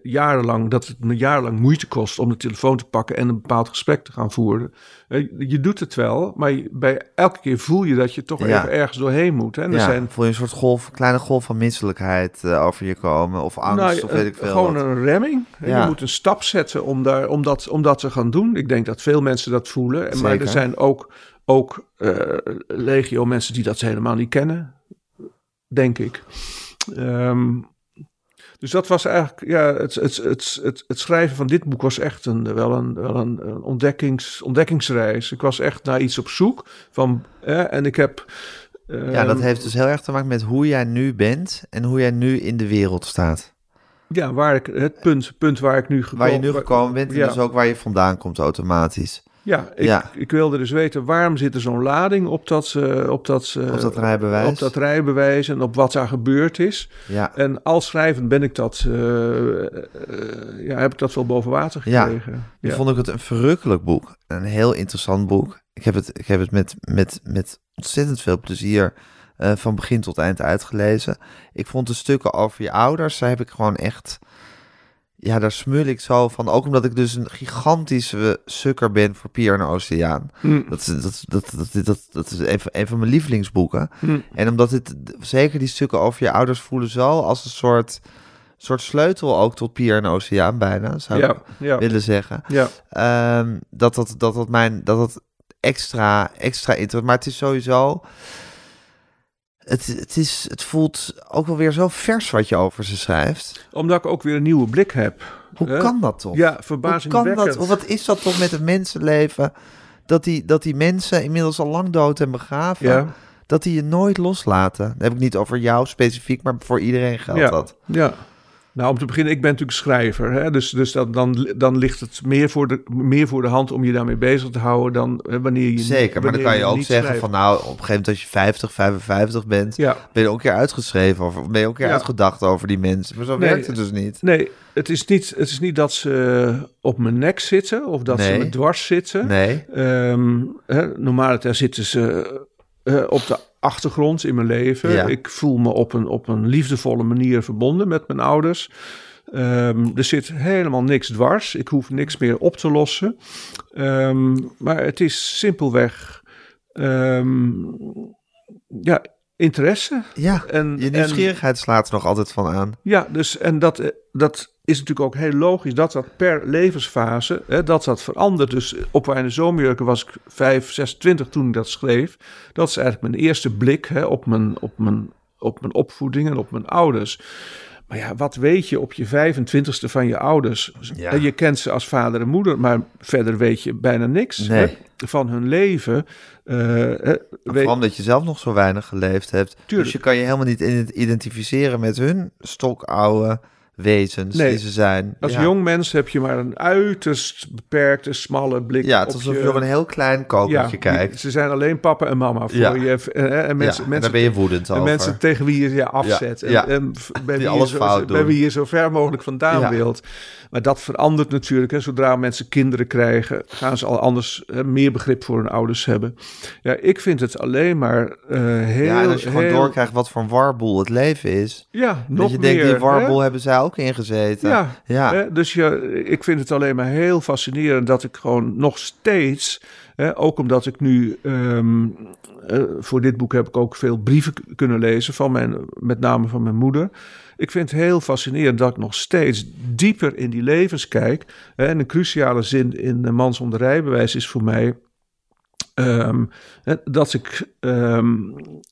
jarenlang, dat het me jarenlang moeite kost om de telefoon te pakken en een bepaald gesprek te gaan voeren. Eh, Je doet het wel, maar bij elke keer voel je dat je toch Ja. even ergens doorheen moet. Hè? En er ja, zijn voel je een soort golf, kleine golf van misselijkheid eh, over je komen. Of angst, Nou, of eh, weet ik veel Gewoon wat. een remming. Ja. Je moet een stap zetten om, daar, om, dat, om dat te gaan doen. Ik denk dat veel mensen dat voelen. En- Maar Zeker. er zijn ook, ook eh, legio mensen die dat helemaal niet kennen. Denk ik. Ehm, dus dat was eigenlijk, ja, het, het, het, het, het schrijven van dit boek was echt een, wel een, wel een, een ontdekkings, ontdekkingsreis. Ik was echt naar iets op zoek. Van, eh, en ik heb... Ja, dat ehm, heeft dus heel erg te maken met hoe jij nu bent en hoe jij nu in de wereld staat. Ja, waar ik, het punt, punt waar ik nu gekomen Waar je nu gekomen bent en Ja. dus ook waar je vandaan komt automatisch. Ja, ik, Ja. ik wilde dus weten waarom zit er zo'n lading op dat, eh, op, dat, eh, Op dat rijbewijs. op dat rijbewijs en op wat daar gebeurd is. Ja, En als schrijvend ben ik dat, eh, ja, heb ik dat wel boven water gekregen. Ja. vond ik het een verrukkelijk boek. Een heel interessant boek. Ik heb het, ik heb het met, met, met ontzettend veel plezier van begin tot eind uitgelezen. Ik vond de stukken over je ouders, daar heb ik gewoon echt... Ja, daar smul ik zo van. Ook omdat ik dus een gigantische sukker ben voor Pier en de Oceaan. Hm, Dat is, dat, dat, dat, dat, dat is een van, een van mijn lievelingsboeken. hm. En omdat het, zeker die stukken over je ouders voelen zo als een soort, soort sleutel ook tot Pier en Oceaan bijna, zou ik Ja, willen zeggen. ja. Ehm, dat, dat, dat, dat, mijn, dat dat extra, extra interessant, maar het is sowieso... Het, het, is, het voelt ook wel weer zo vers wat je over ze schrijft. Omdat ik ook weer een nieuwe blik heb. Hoe hè? kan dat toch? Ja, Hoe kan verbazingwekkend. dat? Wat is dat toch met het mensenleven? Dat die, dat die mensen inmiddels al lang dood en begraven, Ja, dat die je nooit loslaten. Dat heb ik niet over jou specifiek, maar voor iedereen geldt ja, dat. ja. Nou, om te beginnen, ik ben natuurlijk schrijver. Hè? Dus, dus dat, dan, dan ligt het meer voor, de, meer voor de hand om je daarmee bezig te houden dan hè, wanneer je Zeker, maar dan kan je ook zeggen schrijft. van nou, op een gegeven moment als je 50, 55 bent, Ja, ben je ook een keer uitgeschreven of ben je ook een keer Ja. uitgedacht over die mensen. Maar zo Nee. werkt het dus niet. Nee, het is niet, het is niet dat ze op mijn nek zitten of dat ze me dwars zitten. Nee, Ehm hè, normaliter zitten ze eh, op de achtergrond in mijn leven. Ja. Ik voel me op een, op een liefdevolle manier verbonden met mijn ouders. Ehm, er zit helemaal niks dwars. Ik hoef niks meer op te lossen. Ehm, maar het is simpelweg ehm, ja, interesse. ja, En, je en- nieuwsgierigheid slaat er nog altijd van aan. ja, dus en dat, eh, dat is natuurlijk ook heel logisch dat dat per levensfase, hè, dat dat verandert. Dus op Wijne Zomerjurken was ik 5, 26 toen ik dat schreef. Dat is eigenlijk mijn eerste blik hè, op, mijn, op, mijn, op mijn opvoeding en op mijn ouders. Maar ja, wat weet je op je 25ste van je ouders? Ja. En Je kent ze als vader en moeder, maar verder weet je bijna niks Nee. hè, van hun leven. Weet- Vooral omdat je zelf nog zo weinig geleefd hebt. Tuurlijk. Dus je kan je helemaal niet identificeren met hun stokoude wezens Nee. die ze zijn. als ja. jong mens heb je maar een uiterst beperkte, smalle blik Ja, het is alsof je- op een heel klein kokertje kijkt. Ze zijn alleen papa en mama voor Ja. je. En, en mensen, ja, en mensen, daar ben je woedend en over. mensen tegen wie je je afzet. Ja, En, en bij, wie alles je zo, fout bij wie je zo ver mogelijk vandaan wilt. Maar dat verandert natuurlijk. Hè. Zodra mensen kinderen krijgen, gaan ze al anders hè, meer begrip voor hun ouders hebben. Ja, ik vind het alleen maar eh heel... ja, en als je gewoon doorkrijgt wat voor een warboel het leven is. Ja, nog dat je meer. denkt, die warboel hè? hebben zij ook in gezeten. Ja, ja. Hè, dus ja, ik vind het alleen maar heel fascinerend dat ik gewoon nog steeds, hè, ook omdat ik nu ehm, eh, voor dit boek heb ik ook veel brieven kunnen lezen van mijn, met name van mijn moeder. Ik vind het heel fascinerend dat ik nog steeds dieper in die levens kijk. En een cruciale zin in de man zonder rijbewijs is voor mij ehm, dat ik ehm,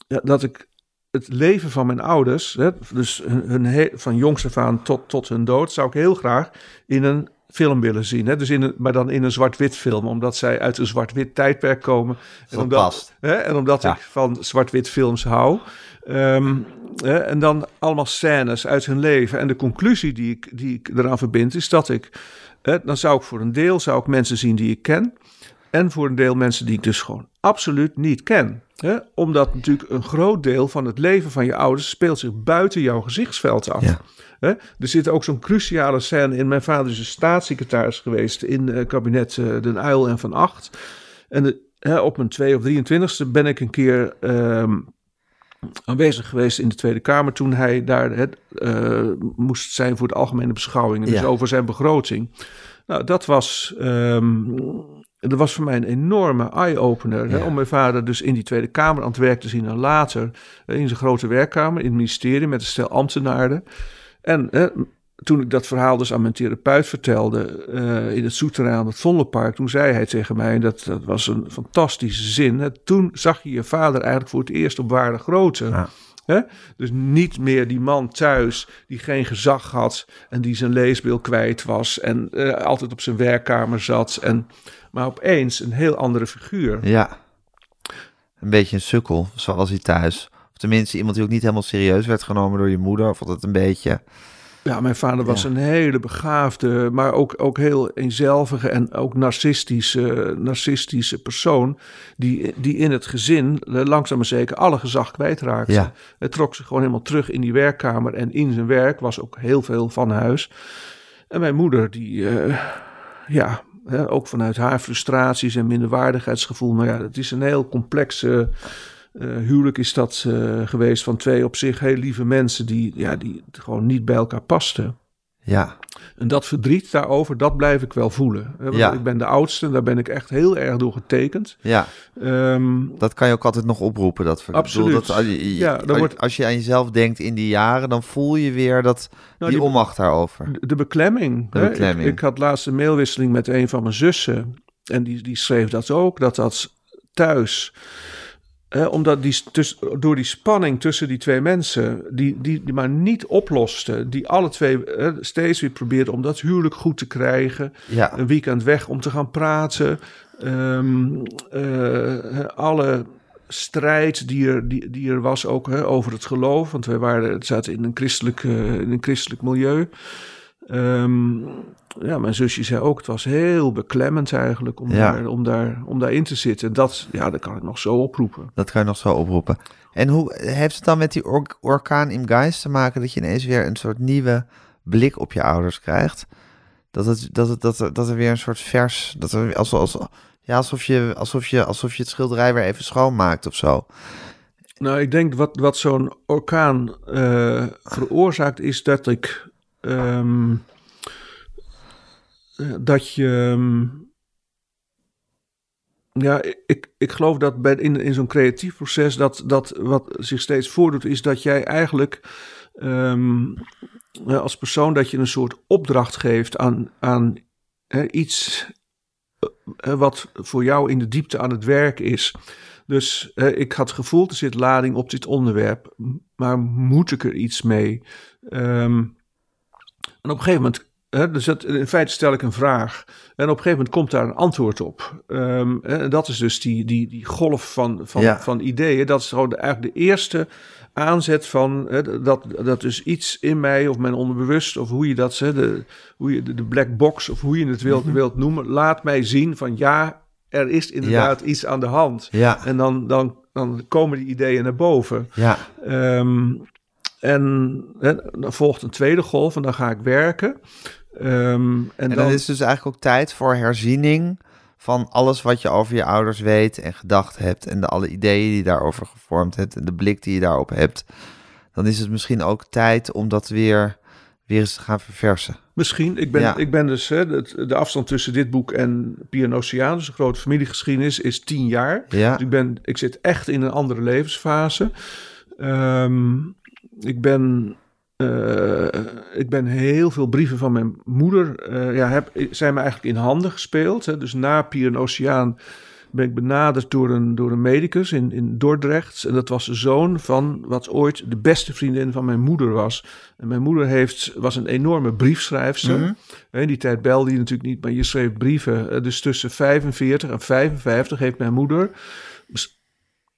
dat ik het leven van mijn ouders, hè, dus hun, van jongs af aan tot, tot hun dood, zou ik heel graag in een film willen zien. Hè? Dus in een, maar dan in een zwart-wit film, omdat zij uit een zwart-wit tijdperk komen. En Dat omdat, hè, en omdat Ja. ik van zwart-wit films hou. Ehm, hè, en dan allemaal scènes uit hun leven. En de conclusie die ik, die ik eraan verbind, is dat ik... Hè, dan zou ik voor een deel zou ik mensen zien die ik ken. En voor een deel mensen die ik dus gewoon absoluut niet ken. Hè? Omdat natuurlijk een groot deel van het leven van je ouders speelt zich buiten jouw gezichtsveld af. Ja. Hè? Er zit ook zo'n cruciale scène in. Mijn vader is een staatssecretaris geweest in het kabinet eh, Den Uyl en Van Acht. En de, hè, op mijn 2 of 23ste ben ik een keer ehm, aanwezig geweest in de Tweede Kamer toen hij daar het, eh, moest zijn voor de algemene beschouwingen, dus Ja. over zijn begroting. Nou, dat was, ehm, dat was voor mij een enorme eye-opener. Ja. Om mijn vader dus in die Tweede Kamer aan het werk te zien en later in zijn grote werkkamer in het ministerie met een stel ambtenaren. En toen ik dat verhaal dus aan mijn therapeut vertelde eh, in het souterrain aan het Vondelpark, toen zei hij tegen mij, en dat, dat was een fantastische zin, hè, toen zag je je vader eigenlijk voor het eerst op ware grootte. Ja. Hè? Dus niet meer die man thuis die geen gezag had en die zijn leesbril kwijt was en eh, altijd op zijn werkkamer zat. En, maar opeens een heel andere figuur. Ja. Een beetje een sukkel, zoals hij thuis. Of tenminste, iemand die ook niet helemaal serieus werd genomen door je moeder. Of altijd een beetje... Ja, mijn vader was Ja. een hele begaafde, maar ook, ook heel eenzelvige en ook narcistische, narcistische persoon. Die, die in het gezin eh, langzaam maar zeker alle gezag kwijtraakte. Ja. Hij trok zich gewoon helemaal terug in die werkkamer. En in zijn werk was ook heel veel van huis. En mijn moeder, die, eh, ja, hè, ook vanuit haar frustraties en minderwaardigheidsgevoel. Maar ja, het is een heel complexe eh, huwelijk is dat eh, geweest van twee op zich heel lieve mensen die, ja, die gewoon niet bij elkaar pasten. Ja, En dat verdriet daarover, dat blijf ik wel voelen. Hè, want Ja. Ik ben de oudste en daar ben ik echt heel erg door getekend. ja. Ehm, Dat kan je ook altijd nog oproepen. Dat, Absoluut. bedoel, dat, als je- Ja, als- wordt- Als je aan jezelf denkt in die jaren, dan voel je weer dat, Nou, die, die- onmacht daarover. de beklemming. De hè. beklemming. Ik, ik had laatst een mailwisseling met een van mijn zussen. En die, die schreef dat ook, dat dat thuis... Omdat die, tuss- door die spanning tussen die twee mensen, die, die, die maar niet oploste, die alle twee steeds weer probeerden om dat huwelijk goed te krijgen. Ja, een weekend weg om te gaan praten. Ehm, eh, alle strijd die er, die, die er was ook over het geloof. Want wij waren, zaten in een christelijk, eh, in een christelijk milieu. Ehm, ja, mijn zusje zei ook, het was heel beklemmend eigenlijk om, Ja. daar, om, daar, om daarin te zitten. Dat, ja, dat kan ik nog zo oproepen. dat kan je nog zo oproepen. En hoe heeft het dan met die or- orkaan in Geist te maken dat je ineens weer een soort nieuwe blik op je ouders krijgt? Dat, het, dat, het, dat, er, dat er weer een soort vers, dat er, als, als, ja, alsof, je, alsof, je, alsof je het schilderij weer even schoonmaakt of zo. Nou, ik denk wat, wat zo'n orkaan eh, veroorzaakt is dat ik. Ehm, eh, dat je. ehm, ja, ik, ik geloof dat bij, in, in zo'n creatief proces dat, dat wat zich steeds voordoet, is dat jij eigenlijk ehm, als persoon dat je een soort opdracht geeft aan, aan hè, iets eh, wat voor jou in de diepte aan het werk is. Dus eh, ik had gevoeld, er zit lading op dit onderwerp, maar moet ik er iets mee? Ehm, en op een gegeven moment, hè, dus dat, in feite stel ik een vraag en op een gegeven moment komt daar een antwoord op. Ehm, en dat is dus die, die, die golf van, van, Ja. van ideeën. Dat is gewoon de, eigenlijk de eerste aanzet van hè, dat, dat dus iets in mij of mijn onderbewust of hoe je dat hè, de, hoe je de, de black box of hoe je het wilt, wilt noemen, laat mij zien van ja, er is inderdaad iets aan de hand. Ja, En dan, dan, dan komen die ideeën naar boven. ja, Ehm, en hè, dan volgt een tweede golf en dan ga ik werken. Ehm, en, En dan, dan is het dus eigenlijk ook tijd voor herziening van alles wat je over je ouders weet en gedacht hebt en de alle ideeën die je daarover gevormd hebt en de blik die je daarop hebt. Dan is het misschien ook tijd om dat weer, weer eens te gaan verversen. Misschien. Ik ben, Ja. ik ben dus, hè, de, de afstand tussen dit boek en Piano Oceaan, dus een grote familiegeschiedenis, is tien jaar. Ja, Dus ik, ben, ik zit echt in een andere levensfase. Ehm, ik, ben, eh, ik ben heel veel brieven van mijn moeder. eh, ja, heb, zijn me eigenlijk in handen gespeeld. Hè. Dus na Pier en Oceaan ben ik benaderd door een, door een medicus in, in Dordrecht. En dat was de zoon van wat ooit de beste vriendin van mijn moeder was. En mijn moeder heeft, was een enorme briefschrijfster. Mhm. In die tijd belde je natuurlijk niet, maar je schreef brieven. Eh, Dus tussen 45 en 55 heeft mijn moeder,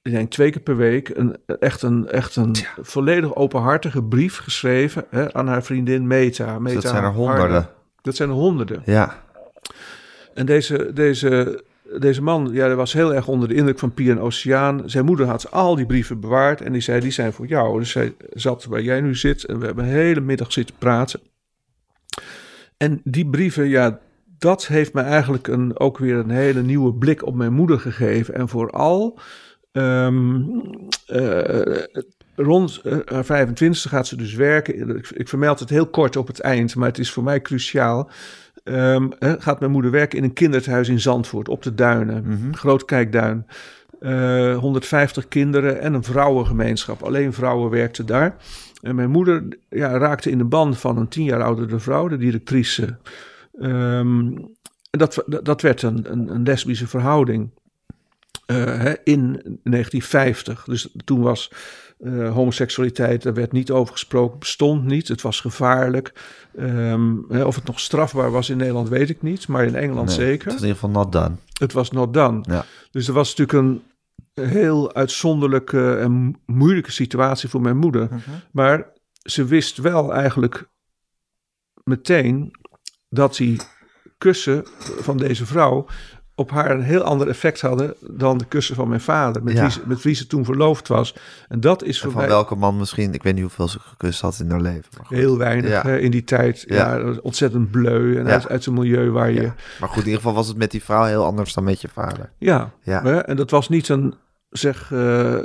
ik denk twee keer per week, een, echt een, echt een volledig openhartige brief geschreven hè, aan haar vriendin Meta. Meta Dus dat zijn er honderden. Dat zijn er honderden. Ja, En deze, deze, deze man ja, was heel erg onder de indruk van Pier en Oceaan. Zijn moeder had al die brieven bewaard en die zei, die zijn voor jou. Dus zij zat waar jij nu zit en we hebben een hele middag zitten praten. En die brieven, ja, dat heeft me eigenlijk een, ook weer een hele nieuwe blik op mijn moeder gegeven. En vooral ehm, eh, rond eh, haar 25 gaat ze dus werken. Ik, ik vermeld het heel kort op het eind, maar het is voor mij cruciaal. Hè, gaat mijn moeder werken in een kinderthuis in Zandvoort op de Duinen, Mhm. Groot Kijkduin. Eh 150 kinderen en een vrouwengemeenschap. Alleen vrouwen werkten daar. En mijn moeder ja, raakte in de band van een tien jaar oudere vrouw, de directrice. Ehm, en dat, dat werd een, een, een lesbische verhouding eh, hè, in 1950. Dus toen was eh, homoseksualiteit, daar werd niet over gesproken, bestond niet. Het was gevaarlijk. Ehm, hè, of het nog strafbaar was in Nederland, weet ik niet. Maar in Engeland nee, zeker. Het is in ieder geval not done. Het was not done. Ja. Dus er was natuurlijk een heel uitzonderlijke en mo- moeilijke situatie voor mijn moeder. Maar ze wist wel eigenlijk meteen dat die kussen van deze vrouw op haar een heel ander effect hadden dan de kussen van mijn vader, met, Ja. wie, ze, met wie ze toen verloofd was. En dat is En voor van mij welke man misschien, ik weet niet hoeveel ze gekust had in haar leven. Maar goed. heel weinig Ja. hè, in die tijd. Ja. Ja. ontzettend bleu en uit, uit een milieu waar je... Ja. Maar goed, in ieder geval was het met die vrouw heel anders dan met je vader. Ja, Ja. Hè? en dat was niet een, zeg, eh, eh,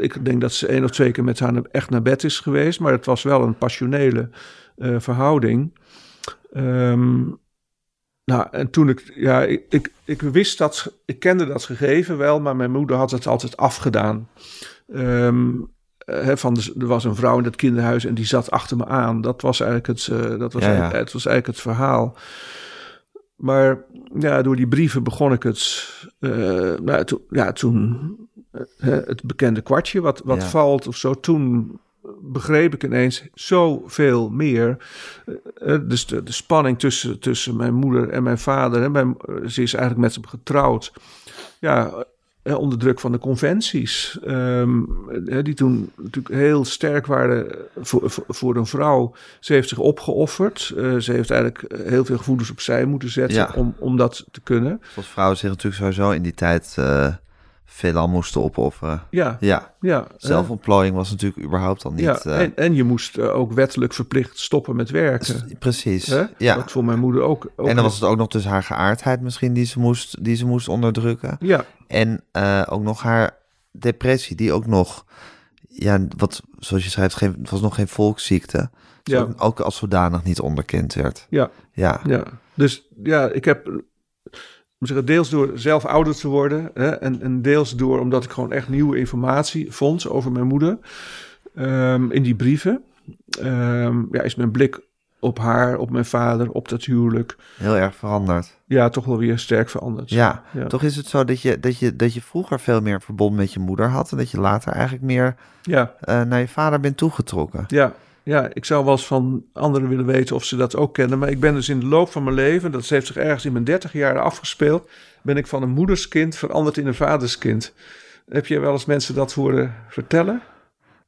ik denk dat ze één of twee keer met haar echt naar bed is geweest, maar het was wel een passionele eh, verhouding. Ehm, nou, en toen ik, ja, ik, ik, ik wist dat, ik kende dat gegeven wel, maar mijn moeder had het altijd afgedaan. Hè, van de, er was een vrouw in dat kinderhuis en die zat achter me aan. Dat was eigenlijk het, eh, dat was Ja, het was eigenlijk het verhaal. Maar ja, door die brieven begon ik het. eh, nou, to- ja, toen eh, het bekende kwartje, wat, wat Ja. valt of zo. Toen begreep ik ineens zoveel meer. Eh, eh, dus de, de spanning tussen, tussen mijn moeder en mijn vader. Hè, mijn, eh, ze is eigenlijk met hem getrouwd. Ja, onder druk van de conventies. ehm, eh, die toen natuurlijk heel sterk waren voor, voor, een vrouw. Ze heeft zich opgeofferd. Ze heeft eigenlijk heel veel gevoelens opzij moeten zetten Ja. om, om dat te kunnen. Zoals vrouwen zich natuurlijk sowieso in die tijd veelal moesten opofferen. Ja, Ja, ja. eh, zelfontplooiing was natuurlijk überhaupt al niet... ja, eh, en, en je moest eh, ook wettelijk verplicht stoppen met werken. precies, Hè? ja. Wat voor mijn moeder ook. ook En dan was het ook nog dus haar geaardheid misschien die ze moest, die ze moest onderdrukken. Ja, En ook nog haar depressie, die ook nog, ja, wat zoals je schrijft, geen, was nog geen volksziekte. Dus Ja. ook, ook als zodanig niet onderkend werd. ja, Ja, ja. Dus ja, ik heb. Moet zeggen, deels door zelf ouder te worden. Hè, en, en deels door omdat ik gewoon echt nieuwe informatie vond over mijn moeder. ehm, in die brieven. Ehm, ja, is mijn blik op haar, op mijn vader, op dat huwelijk. heel erg veranderd. Ja, toch wel weer sterk veranderd. Ja, Ja. toch is het zo dat je, dat, je, dat je vroeger veel meer verbond met je moeder had. En dat je later eigenlijk meer Ja, eh, naar je vader bent toegetrokken. ja, ja, ik zou wel eens van anderen willen weten of ze dat ook kennen. Maar ik ben dus in de loop van mijn leven, dat heeft zich ergens in mijn dertig jaar afgespeeld, ben ik van een moederskind veranderd in een vaderskind. Heb je wel eens mensen dat horen vertellen?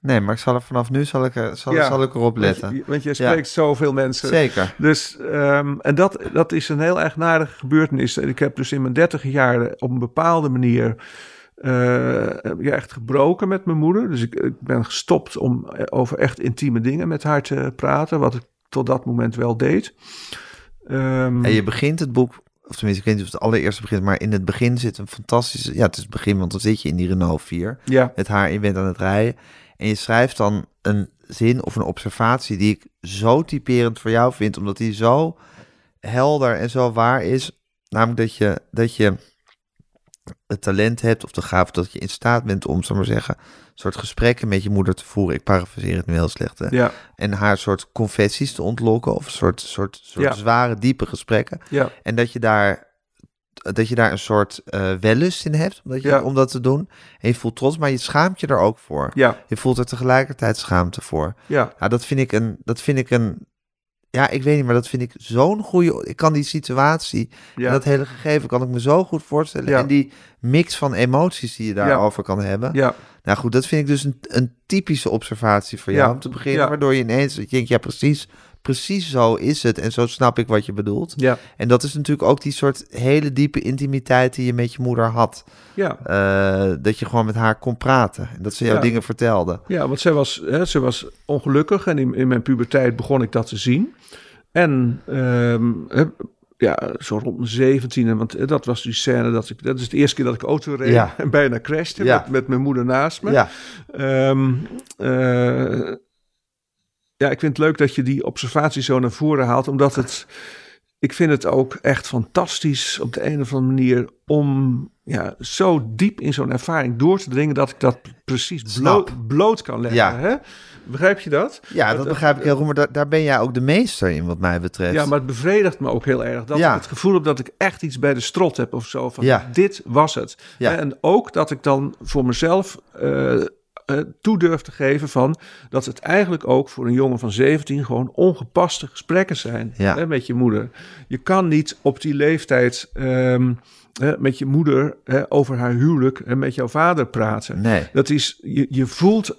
Nee, maar ik zal er vanaf nu zal ik, zal, Ja. zal ik erop letten. Want, want je spreekt zoveel mensen. Zeker. Dus, ehm, en dat, dat is een heel eigenaardige gebeurtenis. En ik heb dus in mijn dertig jaar op een bepaalde manier ja, echt gebroken met mijn moeder. Dus ik, ik ben gestopt om over echt intieme dingen met haar te praten, wat ik tot dat moment wel deed. Ehm, En je begint het boek, of tenminste, ik weet niet of het allereerste begint, maar in het begin zit een fantastische, ja, het is het begin, want dan zit je in die Renault 4 ja, met haar, je bent aan het rijden en je schrijft dan een zin of een observatie die ik zo typerend voor jou vind, omdat die zo helder en zo waar is. Namelijk dat je, dat je het talent hebt of de gave dat je in staat bent om, zo maar zeggen, een soort gesprekken met je moeder te voeren. Ik parafraseer het nu heel slecht. Hè? Ja, En haar soort confessies te ontlokken of een soort, soort, soort Ja. zware, diepe gesprekken. ja, En dat je daar, dat je daar een soort eh wellust in hebt om dat, je, Ja. om dat te doen. En je voelt trots, maar je schaamt je er ook voor. ja, Je voelt er tegelijkertijd schaamte voor. ja, Ja, dat vind ik een, dat vind ik een, ja, ik weet niet, maar dat vind ik zo'n goede, ik kan die situatie en dat hele gegeven kan ik me zo goed voorstellen. Ja. En die mix van emoties die je daarover kan hebben. ja, Nou goed, dat vind ik dus een, een typische observatie voor jou om te beginnen, waardoor je ineens dat je denkt, ja precies, precies zo is het en zo snap ik wat je bedoelt. ja, En dat is natuurlijk ook die soort hele diepe intimiteit die je met je moeder had. ja. Eh, dat je gewoon met haar kon praten en dat ze jou Ja. dingen vertelde. Ja, want zij was, hè, zij was ongelukkig en in, in mijn puberteit begon ik dat te zien. En ehm, ja, zo rond mijn zeventiende, want dat was die scène dat ik, dat is de eerste keer dat ik auto reed Ja. en bijna crashte Ja. met, met mijn moeder naast me. Ja, Ehm, eh, ja, ik vind het leuk dat je die observatie zo naar voren haalt, omdat het, ik vind het ook echt fantastisch op de een of andere manier om ja, zo diep in zo'n ervaring door te dringen dat ik dat precies bloot, bloot kan leggen. Ja. Hè? Begrijp je dat? ja dat begrijp ik heel goed, maar daar, daar ben jij ook de meester in wat mij betreft. Ja, maar het bevredigt me ook heel erg. Dat Ja. ik het gevoel heb dat ik echt iets bij de strot heb of zo. Van Ja. dit was het. Ja. En ook dat ik dan voor mezelf eh, eh, toe durf te geven van dat het eigenlijk ook voor een jongen van 17 gewoon ongepaste gesprekken zijn Ja. hè, met je moeder. Je kan niet op die leeftijd ehm, hè, met je moeder hè, over haar huwelijk en met jouw vader praten. Nee, Dat is, je, je voelt,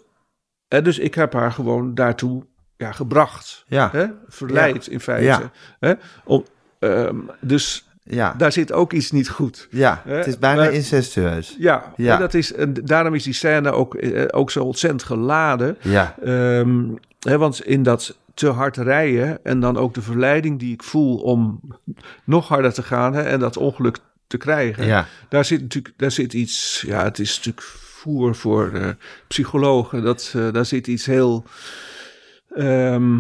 hè, dus ik heb haar gewoon daartoe ja, gebracht. ja, Hè? Verleid in feite. Ja. Hè? Om, ehm, dus ja, daar zit ook iets niet goed. ja. Het is bijna Maar- incestueus. Ja, Ja. hè, Dat is, en daarom is die scène ook, eh, ook zo ontzettend geladen. Ja, Ehm, hè, want in dat te hard rijden en dan ook de verleiding die ik voel om nog harder te gaan hè, en dat ongeluk te krijgen. ja, Daar zit natuurlijk daar zit iets, ja, het is natuurlijk voer voor eh, psychologen. Dat, eh, daar zit iets heel. ehm,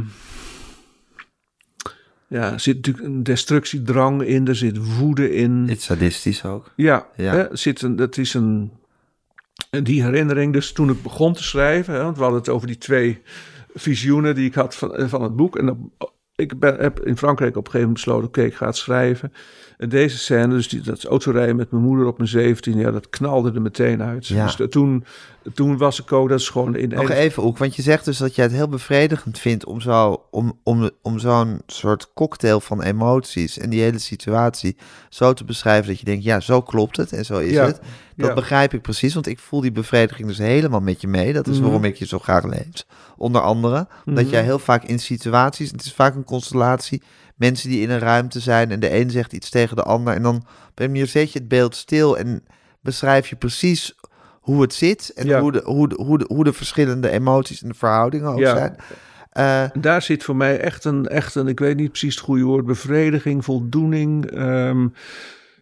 ja, er zit natuurlijk een destructiedrang in, er zit woede in. het is sadistisch ook. Ja, Ja. Hè, zit een, dat is een. en Die herinnering, dus toen ik begon te schrijven, hè, want we hadden het over die twee visioenen die ik had van, eh, van het boek. En dan, ik ben, heb in Frankrijk op een gegeven moment besloten, oké, ik ga het schrijven. En deze scène, dus die, dat autorijden met mijn moeder op mijn 17, ja, dat knalde er meteen uit. Ja. Dus dat- toen, toen was ik ook, dat is gewoon in Nog even, Oek, want je zegt dus dat jij het heel bevredigend vindt om, zo, om, om, om zo'n soort cocktail van emoties en die hele situatie zo te beschrijven dat je denkt, ja, zo klopt het en zo is Ja, het. Dat ja. begrijp ik precies, want ik voel die bevrediging dus helemaal met je mee. Dat is Mhm. waarom ik je zo graag lees. Onder andere, omdat Mhm. jij heel vaak in situaties, het is vaak een constellatie, mensen die in een ruimte zijn en de een zegt iets tegen de ander en dan op een manier zet je het beeld stil en beschrijf je precies hoe het zit en Ja. hoe, de, hoe, de, hoe, de, hoe de verschillende emoties en de verhoudingen ook Ja. zijn. Eh, Daar zit voor mij echt een, echt een, ik weet niet precies het goede woord, bevrediging, voldoening.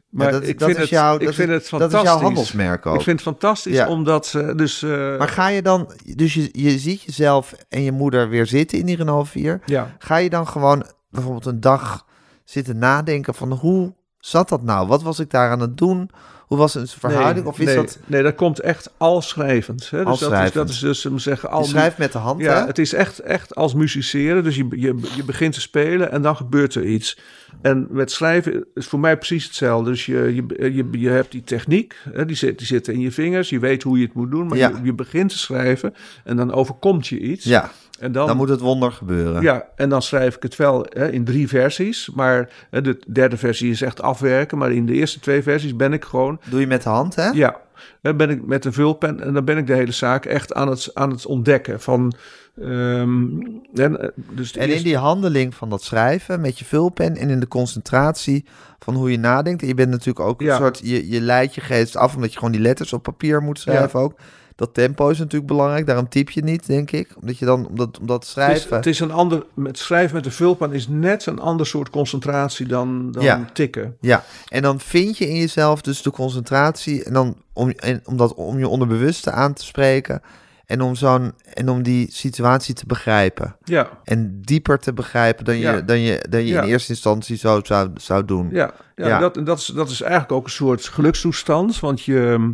maar dat- ik dat vind, het, jouw- ik dat vind het dat fantastisch. is jouw handelsmerk ook. Ik vind het fantastisch Ja. omdat ze dus... eh, maar ga je dan, dus je, je ziet jezelf en je moeder weer zitten in die Renault 4. ja, Ga je dan gewoon bijvoorbeeld een dag zitten nadenken van hoe zat dat nou? Wat was ik daar aan het doen? Hoe was een verhouding? Nee, of is nee, dat... Nee, dat komt echt al schrijvend. Hè? Dus dat, is, dat is dus, om zeggen, al Je schrijft met de hand, Ja, hè? het is echt, echt als musiceren. Dus je, je, je begint te spelen en dan gebeurt er iets. En met schrijven is voor mij precies hetzelfde. Dus je, je, je, je hebt die techniek, hè, die, zit, die zit in je vingers. Je weet hoe je het moet doen. Maar Ja. je, je begint te schrijven en dan overkomt je iets. Ja, en dan, dan moet het wonder gebeuren. ja, en dan schrijf ik het wel hè, in drie versies. Maar hè, de derde versie is echt afwerken. Maar in de eerste twee versies ben ik gewoon Doe je met de hand, hè? ja, dan ben ik met een vulpen en dan ben ik de hele zaak echt aan het, aan het ontdekken van. ehm, en, eh, dus En in die handeling van dat schrijven met je vulpen en in de concentratie van hoe je nadenkt. En je bent natuurlijk ook een soort, je, je leidt je geest af omdat je gewoon die letters op papier moet schrijven ook. Dat tempo is natuurlijk belangrijk, daarom typ je niet, denk ik. Omdat je dan, omdat, omdat het, is, schrijven... het is een ander, met schrijven met de vulpen is net een ander soort concentratie dan, dan Ja. tikken. Ja, en dan vind je in jezelf dus de concentratie en dan om, en, om dat om je onderbewuste aan te spreken En om, zo'n, en om die situatie te begrijpen. Ja, En dieper te begrijpen dan je, Ja. dan je, dan je Ja. in eerste instantie zo zou, zou doen. ja, ja, Ja. Dat, dat, is, dat is eigenlijk ook een soort gelukstoestand. Want je.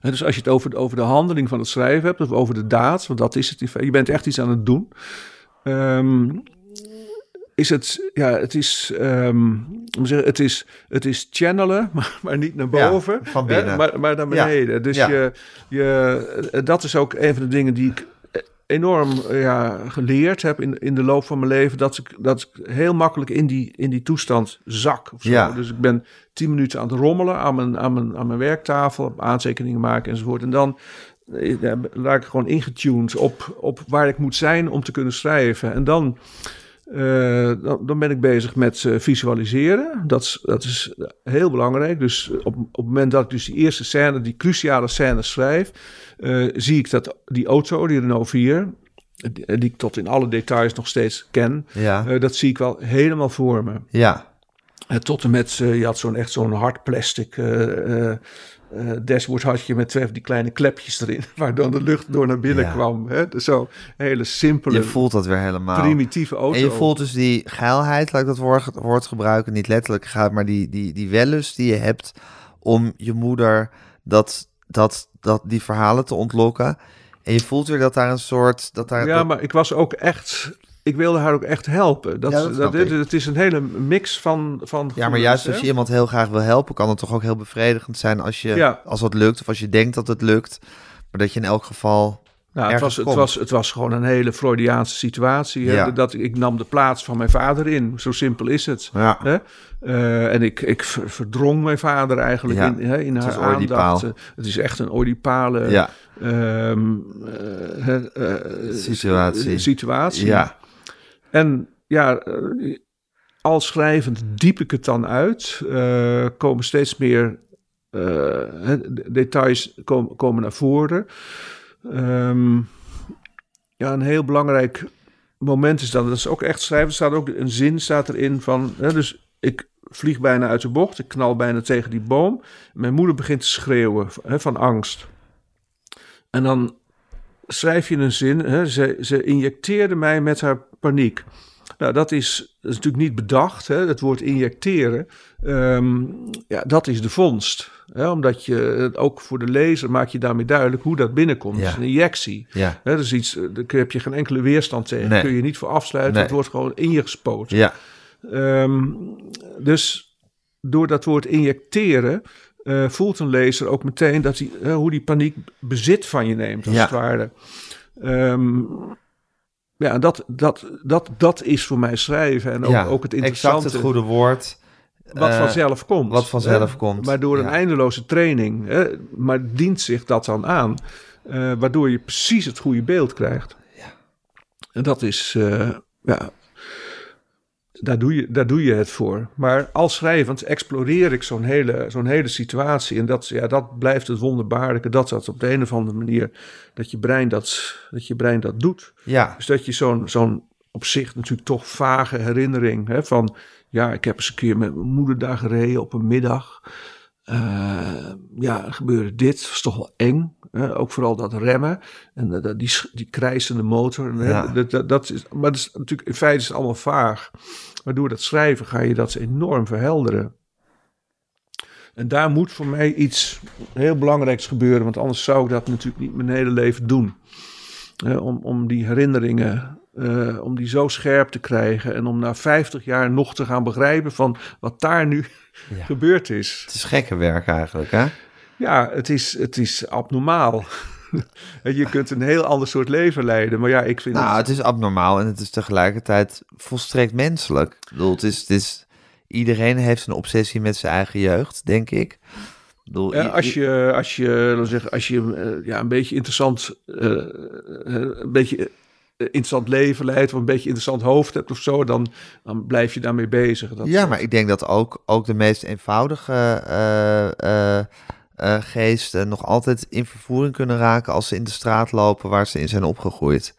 Dus als je het over, over de handeling van het schrijven hebt, of over de daad, want dat is het. Je bent echt iets aan het doen. Ehm, is het, ja, het is, zeggen, het is, het is channelen, maar, maar niet naar Ja, boven, van hè, binnen. maar, maar naar Ja, beneden. Dus ja. je, je, dat is ook een van de dingen die ik enorm eh, ja, geleerd heb in, in de loop van mijn leven. Dat ik, dat ik heel makkelijk in die, in die toestand zak. Of zo. Ja. Dus ik ben tien minuten aan het rommelen aan mijn, aan mijn, aan mijn werktafel, aantekeningen maken enzovoort. En dan eh, ja, raak ik gewoon ingetuned op, op waar ik moet zijn om te kunnen schrijven. En dan, eh, dan, dan ben ik bezig met eh, visualiseren. Dat is, dat is heel belangrijk. Dus op, op het moment dat ik dus die eerste scène, die cruciale scène schrijf, eh, zie ik dat die auto, die Renault 4, die, die ik tot in alle details nog steeds ken, Ja, eh, dat zie ik wel helemaal voor me. ja, Eh, tot en met, eh, je had zo'n echt zo'n hard plastic eh, eh, dashboard had je met twee van die kleine klepjes erin, waar dan de lucht door naar binnen Ja. kwam. Hè? Dus zo hele simpele, je voelt dat weer helemaal. primitieve auto. En je voelt dus die geilheid, laat ik dat woord, woord gebruiken, niet letterlijk gaat, maar die, die, die wellust die je hebt om je moeder dat, dat, dat, die verhalen te ontlokken. En je voelt weer dat daar een soort... Dat daar, ja, dat- maar ik was ook echt, ik wilde haar ook echt helpen. Dat, Ja, dat het is een hele mix van, van ja, maar juist hè? als je iemand heel graag wil helpen, kan het toch ook heel bevredigend zijn als, je, Ja. als dat lukt, of als je denkt dat het lukt. Maar dat je in elk geval... Nou, het, was, het, was, het was gewoon een hele Freudiaanse situatie. hè. Ja. Dat, ik nam de plaats van mijn vader in. Zo simpel is het. Ja. Hè? Eh, en ik, ik ver- verdrong mijn vader eigenlijk Ja, in, hè, in het haar aandacht. Het is echt een oedipale Ja, ehm, eh, hè, eh, Situatie. eh, situatie. ja, En ja, eh, al schrijvend diep ik het dan uit. eh, komen steeds meer eh, details komen, komen naar voren. Ehm, ja, een heel belangrijk moment is dan, dat is ook echt schrijven, staat ook een zin staat erin van, hè, dus ik vlieg bijna uit de bocht, ik knal bijna tegen die boom. Mijn moeder begint te schreeuwen hè, van angst. En dan schrijf je een zin, hè, ze, ze injecteerde mij met haar paniek. Nou, dat is, dat is natuurlijk niet bedacht, hè, het woord injecteren. Ehm, ja, dat is de vondst. Hè, omdat je, ook voor de lezer maak je daarmee duidelijk hoe dat binnenkomt. Ja. Is een injectie. ja, Hè, dat is iets, eh, daar heb je geen enkele weerstand tegen. Nee. Kun je niet voor afsluiten. Nee. Het wordt gewoon in je gespoten. ja, Ehm, dus door dat woord injecteren eh, voelt een lezer ook meteen dat hij, eh, hoe die paniek bezit van je neemt, als Ja. het ware. Ehm, ja, dat, dat, dat, dat is voor mij schrijven. En ook, ja. ook het exact interessante het goede woord. wat Eh, vanzelf komt. wat vanzelf hè. komt, Maar door een ja. eindeloze training. Hè, maar dient zich dat dan aan. waardoor je precies het goede beeld krijgt. Ja. En dat is, ja, daar doe, je, daar doe je het voor. Maar als schrijvend exploreer ik zo'n hele, zo'n hele situatie. En dat, ja, dat blijft het wonderbaarlijke. Dat dat op de een of andere manier, dat je brein dat, dat, je brein dat doet. Ja, Dus dat je zo'n zo'n op zich natuurlijk toch vage herinnering hè, van... ja, ik heb eens een keer met mijn moeder daar gereden op een middag. Eh, ja, gebeurde dit, was toch wel eng. Hè? Ook vooral dat remmen en dat- die, die krijsende motor. Hè? Ja. Dat, dat, dat is, maar dat is natuurlijk, in feite is het allemaal vaag. Maar door dat schrijven ga je dat enorm verhelderen. En daar moet voor mij iets heel belangrijks gebeuren, want anders zou ik dat natuurlijk niet mijn hele leven doen. Hè, om, om die herinneringen, eh, om die zo scherp te krijgen en om na 50 jaar nog te gaan begrijpen van wat daar nu Ja. gebeurd is. het is gekke werk eigenlijk, hè? Ja, het is, het is abnormaal. Je kunt een heel ander soort leven leiden, maar ja, ik vind Nou, het... het is abnormaal en het is tegelijkertijd volstrekt menselijk. Ik bedoel, het is, het is, iedereen heeft een obsessie met zijn eigen jeugd, denk ik. Bedoel, Ja, als je, als je, zeggen, als je eh, ja, een beetje interessant, eh, een beetje interessant leven leidt, of een beetje interessant hoofd hebt of zo, dan, dan blijf je daarmee bezig. Dat, ja, maar ik denk dat ook, ook de meest eenvoudige eh, eh, eh, geesten nog altijd in vervoering kunnen raken als ze in de straat lopen waar ze in zijn opgegroeid.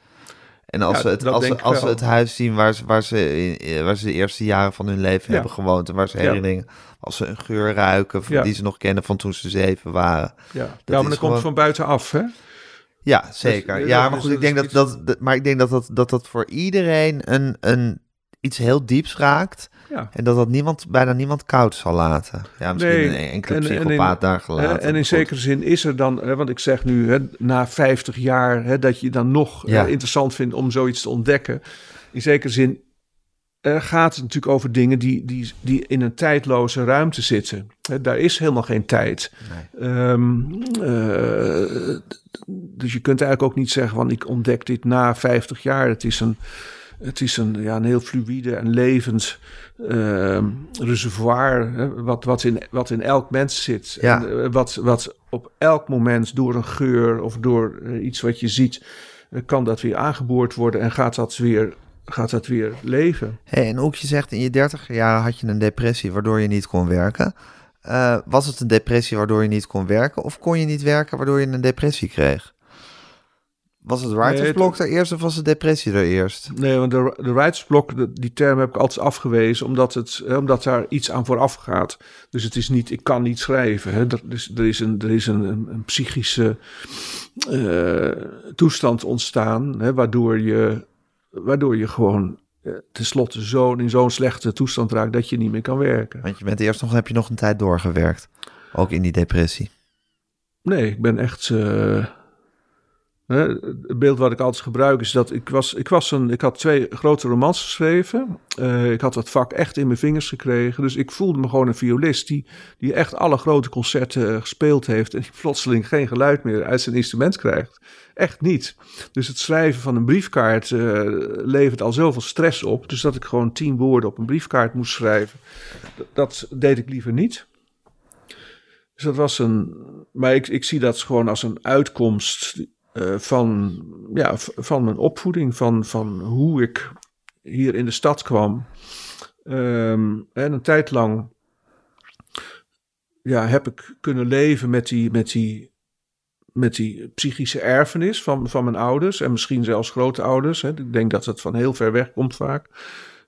En als, Ja, ze, het, dat als, ze, als ze het huis zien waar ze, waar, ze in, eh, waar ze de eerste jaren van hun leven Ja. hebben gewoond en waar ze Ja. herinneringen, als ze een geur ruiken van, die ze nog kennen van toen ze zeven waren. ja. is maar dat komt van buitenaf, hè? Ja, zeker. Dus, ja, dus maar goed, ik denk dat, iets- dat, dat- maar ik denk dat dat, dat, dat voor iedereen een, een, iets heel dieps raakt. Ja. En dat dat niemand, bijna niemand koud zal laten. Ja, misschien Nee, een enkele en- en in- psychopaat daar gelaten. en in zekere zin is er dan, hè, want ik zeg nu, hè, na 50 jaar, hè, dat je dan nog Ja. eh, interessant vindt om zoiets te ontdekken. In zekere zin eh, gaat het natuurlijk over dingen die, die, die in een tijdloze ruimte zitten. Daar is helemaal geen tijd. Ehm, eh, dus je kunt eigenlijk ook niet zeggen van ik ontdek dit na 50 jaar. Het is een, het is een, ja, een heel fluïde en levend ehm, reservoir. Hè, wat, wat, in, wat in elk mens zit. Ja. En, eh, wat, wat op elk moment door een geur of door iets wat je ziet, kan dat weer aangeboord worden en gaat dat weer, gaat dat weer leven. Hey, en ook je zegt in je dertiger jaren had je een depressie waardoor je niet kon werken. Eh, was het een depressie waardoor je niet kon werken? Of kon je niet werken waardoor je een depressie kreeg? Was het writersblok er eerst of was het depressie er eerst? Nee, want de, de writersblok, de- die term heb ik altijd afgewezen, omdat, het, hè, omdat daar iets aan vooraf gaat. Dus het is niet, ik kan niet schrijven. Hè. Er, is, er is, een, er is een, een, een psychische eh, toestand ontstaan, hè, waardoor, je, waardoor je gewoon eh, tenslotte zo, in zo'n slechte toestand raakt dat je niet meer kan werken. Want je bent eerst nog, heb je nog een tijd doorgewerkt. Ook in die depressie. Nee, ik ben echt. eh, het beeld wat ik altijd gebruik is dat ik was, ik was een, ik had twee grote romans geschreven. Eh, ik had dat vak echt in mijn vingers gekregen. Dus ik voelde me gewoon een violist die, die echt alle grote concerten eh, gespeeld heeft. En die plotseling geen geluid meer uit zijn instrument krijgt. Echt niet. Dus het schrijven van een briefkaart eh, levert al zoveel stress op. Dus dat ik gewoon tien woorden op een briefkaart moest schrijven. Dat, dat deed ik liever niet. Dus dat was een. Maar ik, ik zie dat gewoon als een uitkomst eh, van, ja, van mijn opvoeding, van, van hoe ik hier in de stad kwam. Ehm, en een tijd lang ja, heb ik kunnen leven met die, met die, met die psychische erfenis van, van mijn ouders. En misschien zelfs grootouders. Hè. Ik denk dat het van heel ver weg komt vaak.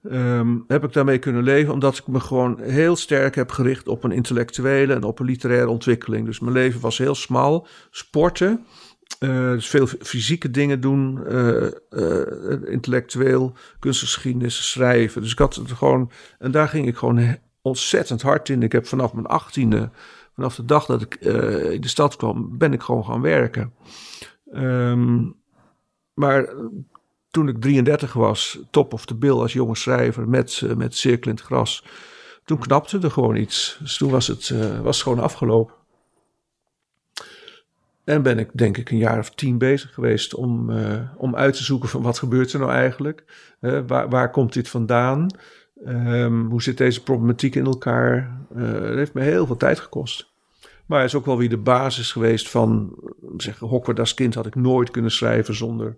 Ehm, heb ik daarmee kunnen leven, omdat ik me gewoon heel sterk heb gericht op een intellectuele en op een literaire ontwikkeling. Dus mijn leven was heel smal. Sporten, eh, dus veel fysieke dingen doen, eh, eh, intellectueel, kunstgeschiedenis, schrijven. Dus ik had het gewoon, en daar ging ik gewoon ontzettend hard in. Ik heb vanaf mijn achttiende, vanaf de dag dat ik in de stad kwam, ben ik gewoon gaan werken. Ehm, maar toen ik 33 was, top of the bill als jonge schrijver met, met Cirkel in het Gras. Toen knapte er gewoon iets. Dus toen was het, was het gewoon afgelopen. En ben ik denk ik een jaar of tien bezig geweest om, eh, om uit te zoeken van wat gebeurt er nou eigenlijk? Eh, waar, waar komt dit vandaan? Ehm, hoe zit deze problematiek in elkaar? Eh, het heeft me heel veel tijd gekost. Maar het is ook wel weer de basis geweest van, Hokwer als kind had ik nooit kunnen schrijven zonder,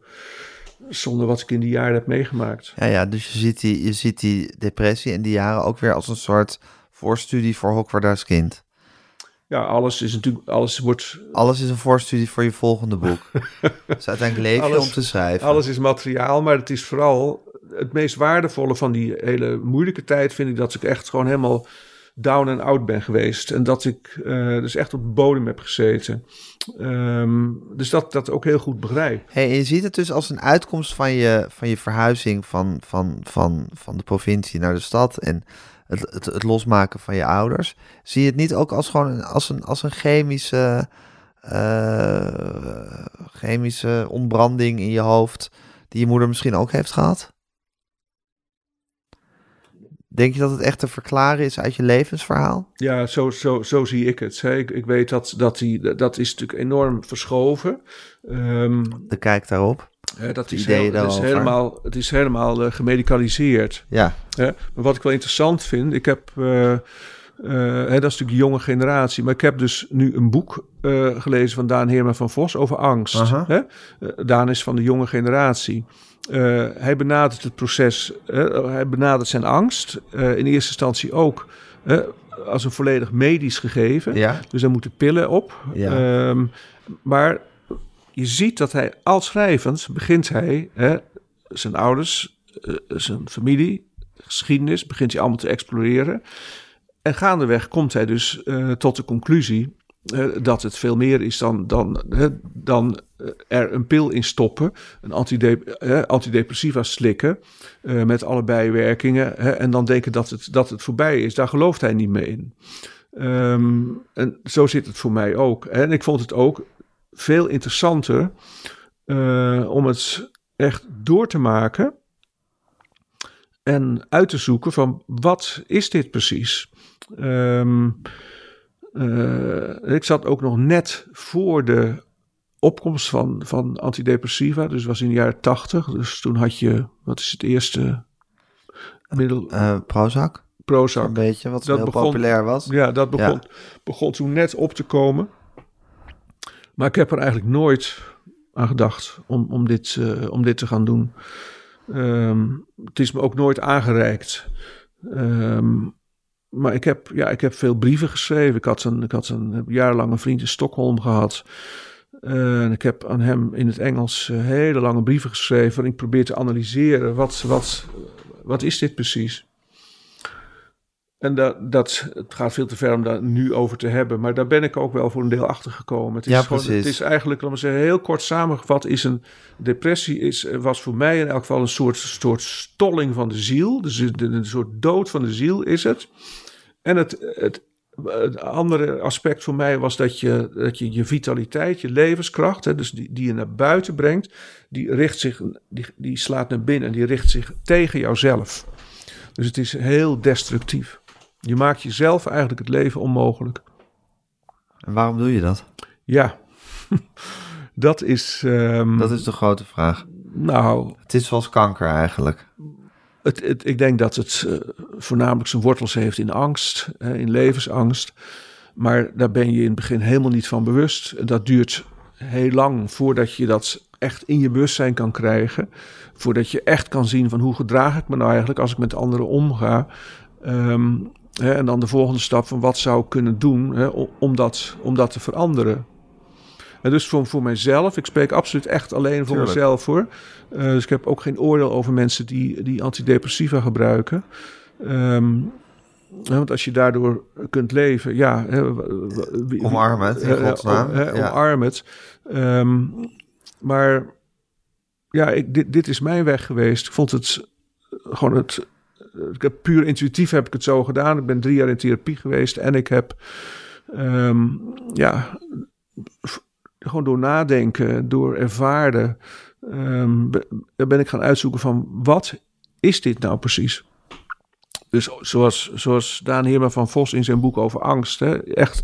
zonder wat ik in die jaren heb meegemaakt. Ja, ja, dus je ziet, die, je ziet die depressie en die jaren ook weer als een soort voorstudie voor Hokwarda's kind. Ja, alles is natuurlijk, alles wordt, Alles is een voorstudie voor je volgende boek. dus uiteindelijk leef je Alles- om te schrijven. alles is materiaal, maar het is vooral het meest waardevolle van die hele moeilijke tijd vind ik dat ik echt gewoon helemaal down en out ben geweest. En dat ik eh, dus echt op de bodem heb gezeten. Ehm, dus dat dat ook heel goed begrijp. Hey, en je ziet het dus als een uitkomst van je, van je verhuizing van, van, van, van de provincie naar de stad en het, het, het losmaken van je ouders. Zie je het niet ook als gewoon een, als een, als een chemische, eh, chemische ontbranding in je hoofd die je moeder misschien ook heeft gehad? Denk je dat het echt te verklaren is uit je levensverhaal? Ja, zo, zo, zo zie ik het. hè. Ik, ik weet dat dat, die, dat is natuurlijk enorm verschoven. Ehm, De kijk daarop. Dat is, heel- is helemaal, het is helemaal eh, gemedicaliseerd. Ja, Hè? Maar wat ik wel interessant vind, ik heb, eh, eh, hè, dat is natuurlijk de jonge generatie, maar ik heb dus nu een boek gelezen van Daan Heerma van Vos over angst. Daan is van de jonge generatie. Hij benadert het proces, hij benadert zijn angst in eerste instantie ook als een volledig medisch gegeven. ja, Dus daar moeten pillen op. Ja. Ehm, maar je ziet dat hij al schrijvend begint hij hè, zijn ouders, eh, zijn familie, geschiedenis, begint hij allemaal te exploreren. En gaandeweg komt hij dus eh, tot de conclusie eh, dat het veel meer is dan, dan, dan er een pil in stoppen, een antide antidepressiva slikken met alle bijwerkingen en dan denken dat het, dat het voorbij is. Daar gelooft hij niet mee in. Ehm, en zo zit het voor mij ook. En ik vond het ook veel interessanter eh, om het echt door te maken en uit te zoeken van wat is dit precies? Eh, ik zat ook nog net voor de opkomst van, van antidepressiva, dus was in de jaren tachtig. Dus toen had je, wat is het eerste middel? Eh, Prozac, Prozac. een beetje, wat Dat heel begon- populair was. Ja, dat begon, begon toen net op te komen. Maar ik heb er eigenlijk nooit aan gedacht om, om, dit, eh, om dit te gaan doen. Ehm, het is me ook nooit aangereikt. Ehm, maar ik heb, ja, ik heb veel brieven geschreven. Ik had een, ik had een heb jarenlang een vriend in Stockholm gehad. Eh, en ik heb aan hem in het Engels eh, hele lange brieven geschreven. En ik probeer te analyseren. Wat, wat, wat is dit precies? En dat, dat, het gaat veel te ver om daar nu over te hebben. Maar daar ben ik ook wel voor een deel achter gekomen. Het is, Ja, gewoon, het is eigenlijk, laten we zeggen, heel kort samengevat... Is een depressie is, was voor mij in elk geval een soort, soort stolling van de ziel. Dus een, een soort dood van de ziel is het. En het, het, het andere aspect voor mij was dat je dat je, je vitaliteit, je levenskracht... Hè, dus die, die je naar buiten brengt... die, richt zich, die, die slaat naar binnen en die richt zich tegen jouzelf. Dus het is heel destructief. Je maakt jezelf eigenlijk het leven onmogelijk. En waarom doe je dat? Ja, dat is. ehm, Dat is de grote vraag. Nou, Het is zoals kanker eigenlijk. het, het, ik denk dat het eh, voornamelijk zijn wortels heeft in angst, hè, in levensangst. Maar daar ben je in het begin helemaal niet van bewust. Dat duurt heel lang voordat je dat echt in je bewustzijn kan krijgen. Voordat je echt kan zien van hoe gedraag ik me nou eigenlijk als ik met anderen omga. Ehm, hè, en dan de volgende stap van wat zou ik kunnen doen hè, om, dat, om dat te veranderen. En dus voor, voor mijzelf, ik spreek absoluut echt alleen voor Tuurlijk. mezelf hoor. Eh, dus ik heb ook geen oordeel over mensen die, die antidepressiva gebruiken. Hè, want als je daardoor kunt leven, ja. Omarm het, in godsnaam. Ja. Omarm het. Ehm, maar ja, ik, dit, dit is mijn weg geweest. Ik vond het gewoon het. Ik heb puur intuïtief heb ik het zo gedaan. Ik ben drie jaar in therapie geweest en ik heb ehm, ja, gewoon door nadenken, door ervaren, be- ben ik gaan uitzoeken van wat is dit nou precies? Dus zoals, zoals Daan Heerma van Vos in zijn boek over angst, hè, echt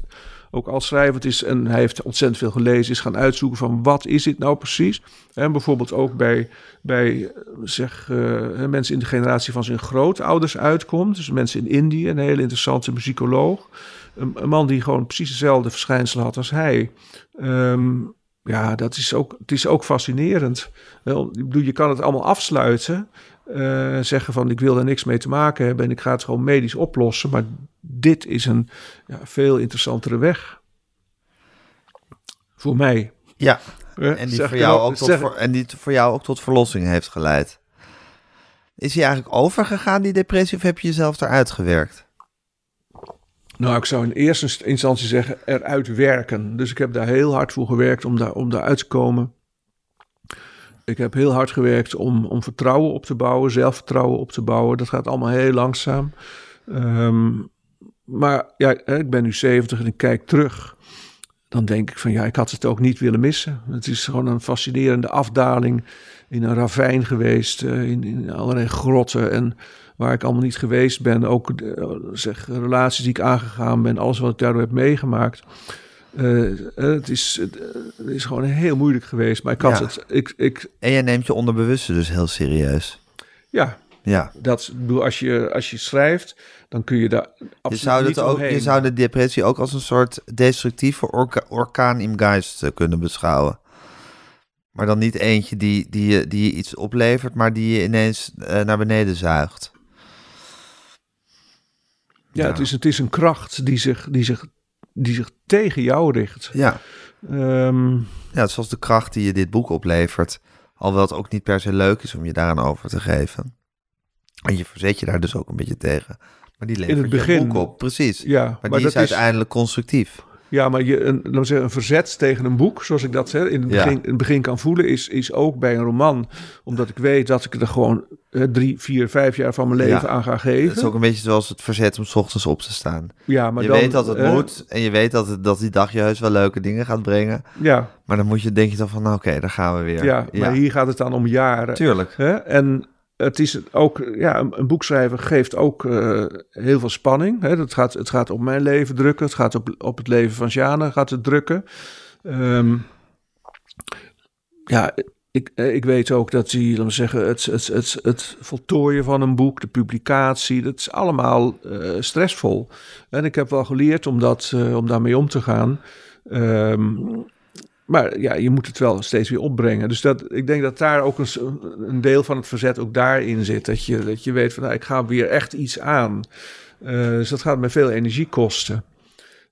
ook als schrijvend is en hij heeft ontzettend veel gelezen, is gaan uitzoeken van wat is dit nou precies? En bijvoorbeeld ook bij, bij zeg, eh, mensen in de generatie van zijn grootouders uitkomt, dus mensen in Indië, een hele interessante muzikoloog, een, man die gewoon precies dezelfde verschijnselen had als hij. Ehm, ja, dat is ook, het is ook fascinerend. Ik bedoel, je kan het allemaal afsluiten. Eh, zeggen van ik wil er niks mee te maken hebben en ik ga het gewoon medisch oplossen. Maar dit is een ja, veel interessantere weg. Voor mij. Ja, Eh, en die, zeg voor jou ook tot, zeg- en die voor jou ook tot verlossing heeft geleid. Is hij eigenlijk overgegaan, die depressie, of heb je jezelf eruit gewerkt? Nou, ik zou in eerste instantie zeggen eruit werken. Dus ik heb daar heel hard voor gewerkt om daar, om daar uit te komen. Ik heb heel hard gewerkt om, om vertrouwen op te bouwen, zelfvertrouwen op te bouwen. Dat gaat allemaal heel langzaam. Ehm, maar ja, ik ben nu 70 en ik kijk terug. Dan denk ik van ja, ik had het ook niet willen missen. Het is gewoon een fascinerende afdaling in een ravijn geweest. eh, in, in allerlei grotten en waar ik allemaal niet geweest ben. Ook de, zeg, relaties die ik aangegaan ben, alles wat ik daardoor heb meegemaakt. Eh, eh, het, is, het, eh, het is gewoon heel moeilijk geweest. Maar ik had Ja. het. Ik, ik, En jij neemt je onderbewuste dus heel serieus. ja, Ja. dat, bedoel, als je, als je schrijft, dan kun je daar Je absoluut zou, niet ook, je zou de depressie ook als een soort destructieve orka- orkaan im geist kunnen beschouwen. Maar dan niet eentje die, die, je, die je iets oplevert, maar die je ineens naar beneden zuigt. ja, Ja. Het, is, het is een kracht die zich, die zich, die zich tegen jou richt. Ja. Ehm, ja, zoals de kracht die je dit boek oplevert. Alhoewel het ook niet per se leuk is om je daaraan over te geven. En je verzet je daar dus ook een beetje tegen. Maar die levert het je begin- boek op, precies. ja, Maar, maar, die dat is uiteindelijk constructief. Ja, maar je, een, laten we zeggen, een verzet tegen een boek, zoals ik dat hè, in, het Ja. begin, in het begin kan voelen, is, is ook bij een roman. Omdat ik weet dat ik er gewoon eh, drie, vier, vijf jaar van mijn leven Ja. aan ga Het geven. is ook een beetje zoals het verzet om 's ochtends op te staan. ja, maar je dan, weet dat het moet en je weet dat, het, dat die dag je heus wel leuke dingen gaat brengen. Ja, Maar dan moet je, denk je dan van, nou, oké, daar gaan we weer. ja, maar hier gaat het dan om jaren. Tuurlijk. Hè? En het is ook, ja, een, een boek schrijven geeft ook eh, heel veel spanning. Hè? Dat gaat, het gaat op mijn leven drukken, het gaat op, op het leven van Sjane gaat het drukken. Ehm, ja, ik, eh, ik weet ook dat die, laten we zeggen, het, het, het, het voltooien van een boek, de publicatie, dat is allemaal eh, stressvol. En ik heb wel geleerd om, dat, om daarmee om te gaan. Ehm, maar ja, je moet het wel steeds weer opbrengen. Dus dat, ik denk dat daar ook een, een deel van het verzet ook daarin zit. Dat je, dat je weet van, nou, ik ga weer echt iets aan. Eh, dus dat gaat me veel energie kosten.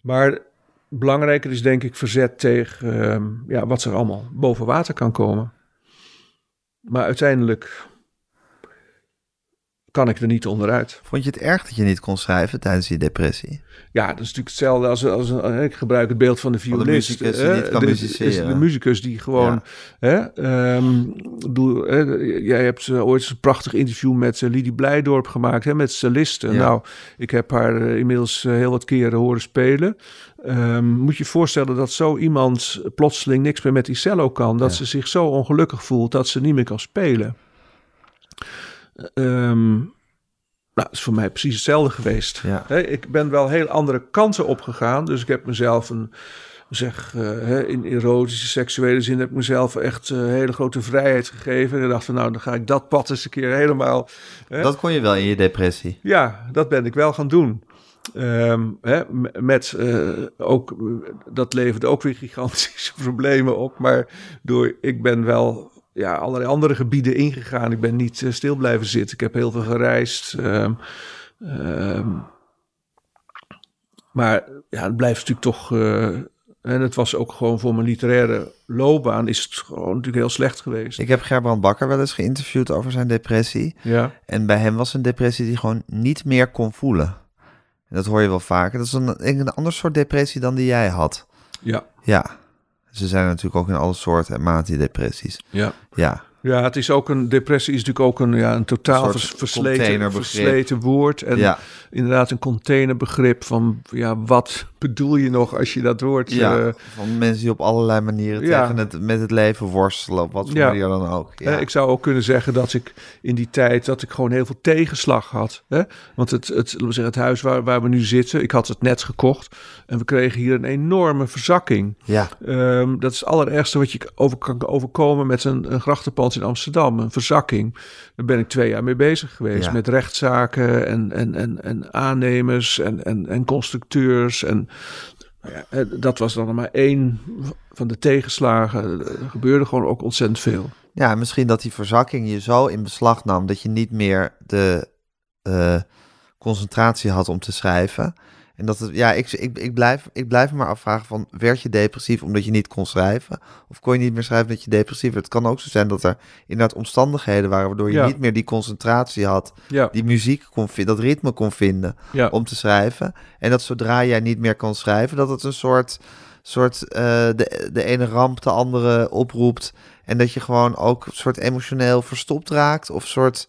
Maar belangrijker is denk ik verzet tegen ehm, ja, wat er allemaal boven water kan komen. Maar uiteindelijk kan ik er niet onderuit. Vond je het erg dat je niet kon schrijven tijdens je depressie? Ja, dat is natuurlijk hetzelfde als, als een, ik gebruik het beeld van de Van de violist. muzikus die niet kan De- is De muzikus die gewoon... Hè, ehm, bedoel, hè, jij hebt eh, ooit een prachtig interview met uh, Lidie Blijdorp gemaakt, hè, met cellisten. Ja. Nou, ik heb haar eh, inmiddels eh, heel wat keren horen spelen. Ehm, moet je je voorstellen dat zo iemand plotseling niks meer met die cello kan. Dat Ja. ze zich zo ongelukkig voelt dat ze niet meer kan spelen. Ehm, nou, is voor mij precies hetzelfde geweest. Ja. Ik ben wel heel andere kanten opgegaan. Dus ik heb mezelf een, zeg, eh, in erotische, seksuele zin heb ik mezelf echt eh, hele grote vrijheid gegeven. En ik dacht van, nou, dan ga ik dat pad eens een keer helemaal. Hè? Dat kon je wel in je depressie. Ja, dat ben ik wel gaan doen. Ehm, met eh, ook, dat leverde ook weer gigantische problemen op. Maar door, ik ben wel ja, allerlei andere gebieden ingegaan. Ik ben niet eh, stil blijven zitten. Ik heb heel veel gereisd. ehm, ehm, maar ja, het blijft natuurlijk toch. eh, en het was ook gewoon voor mijn literaire loopbaan is het gewoon natuurlijk heel slecht geweest. Ik heb Gerbrand Bakker wel eens geïnterviewd over zijn depressie. Ja, En bij hem was een depressie die gewoon niet meer kon voelen. En dat hoor je wel vaker. Dat is een, een ander soort depressie dan die jij had. ja, Ja. Ze zijn natuurlijk ook in alle soorten en maten depressies. ja. Ja. Ja, het is ook een depressie is natuurlijk ook een, ja, een totaal Een versleten, versleten woord. En ja. inderdaad een containerbegrip van ja, wat bedoel je nog als je dat woord... ja. eh, van mensen die op allerlei manieren Ja. tegen het, met het leven worstelen. Op wat voor manier dan ook. Ja. hè, ik zou ook kunnen zeggen dat ik in die tijd dat ik gewoon heel veel tegenslag had. Hè? Want het, het, laten we zeggen, het huis waar, waar we nu zitten, ik had het net gekocht. En we kregen hier een enorme verzakking. ja. Ehm, dat is het allerergste wat je over kan overkomen met een, een grachtenpand in Amsterdam. Een verzakking. Daar ben ik twee jaar mee bezig geweest. Ja. Met rechtszaken en, en, en, en aannemers en, en, en constructeurs. En nou ja, eh, dat was dan maar één van de tegenslagen. Er gebeurde gewoon ook ontzettend veel. Ja, en misschien dat die verzakking je zo in beslag nam dat je niet meer de eh, concentratie had om te schrijven. En dat het, ja, ik, ik, ik, blijf, ik blijf me maar afvragen van, werd je depressief omdat je niet kon schrijven? Of kon je niet meer schrijven dat je depressief werd? Het kan ook zo zijn dat er inderdaad omstandigheden waren waardoor je Ja. niet meer die concentratie had, Ja, die muziek kon vinden, dat ritme kon vinden ja. om te schrijven. En dat zodra jij niet meer kan schrijven, dat het een soort, soort eh, de, de ene ramp de andere oproept. En dat je gewoon ook een soort emotioneel verstopt raakt. Of soort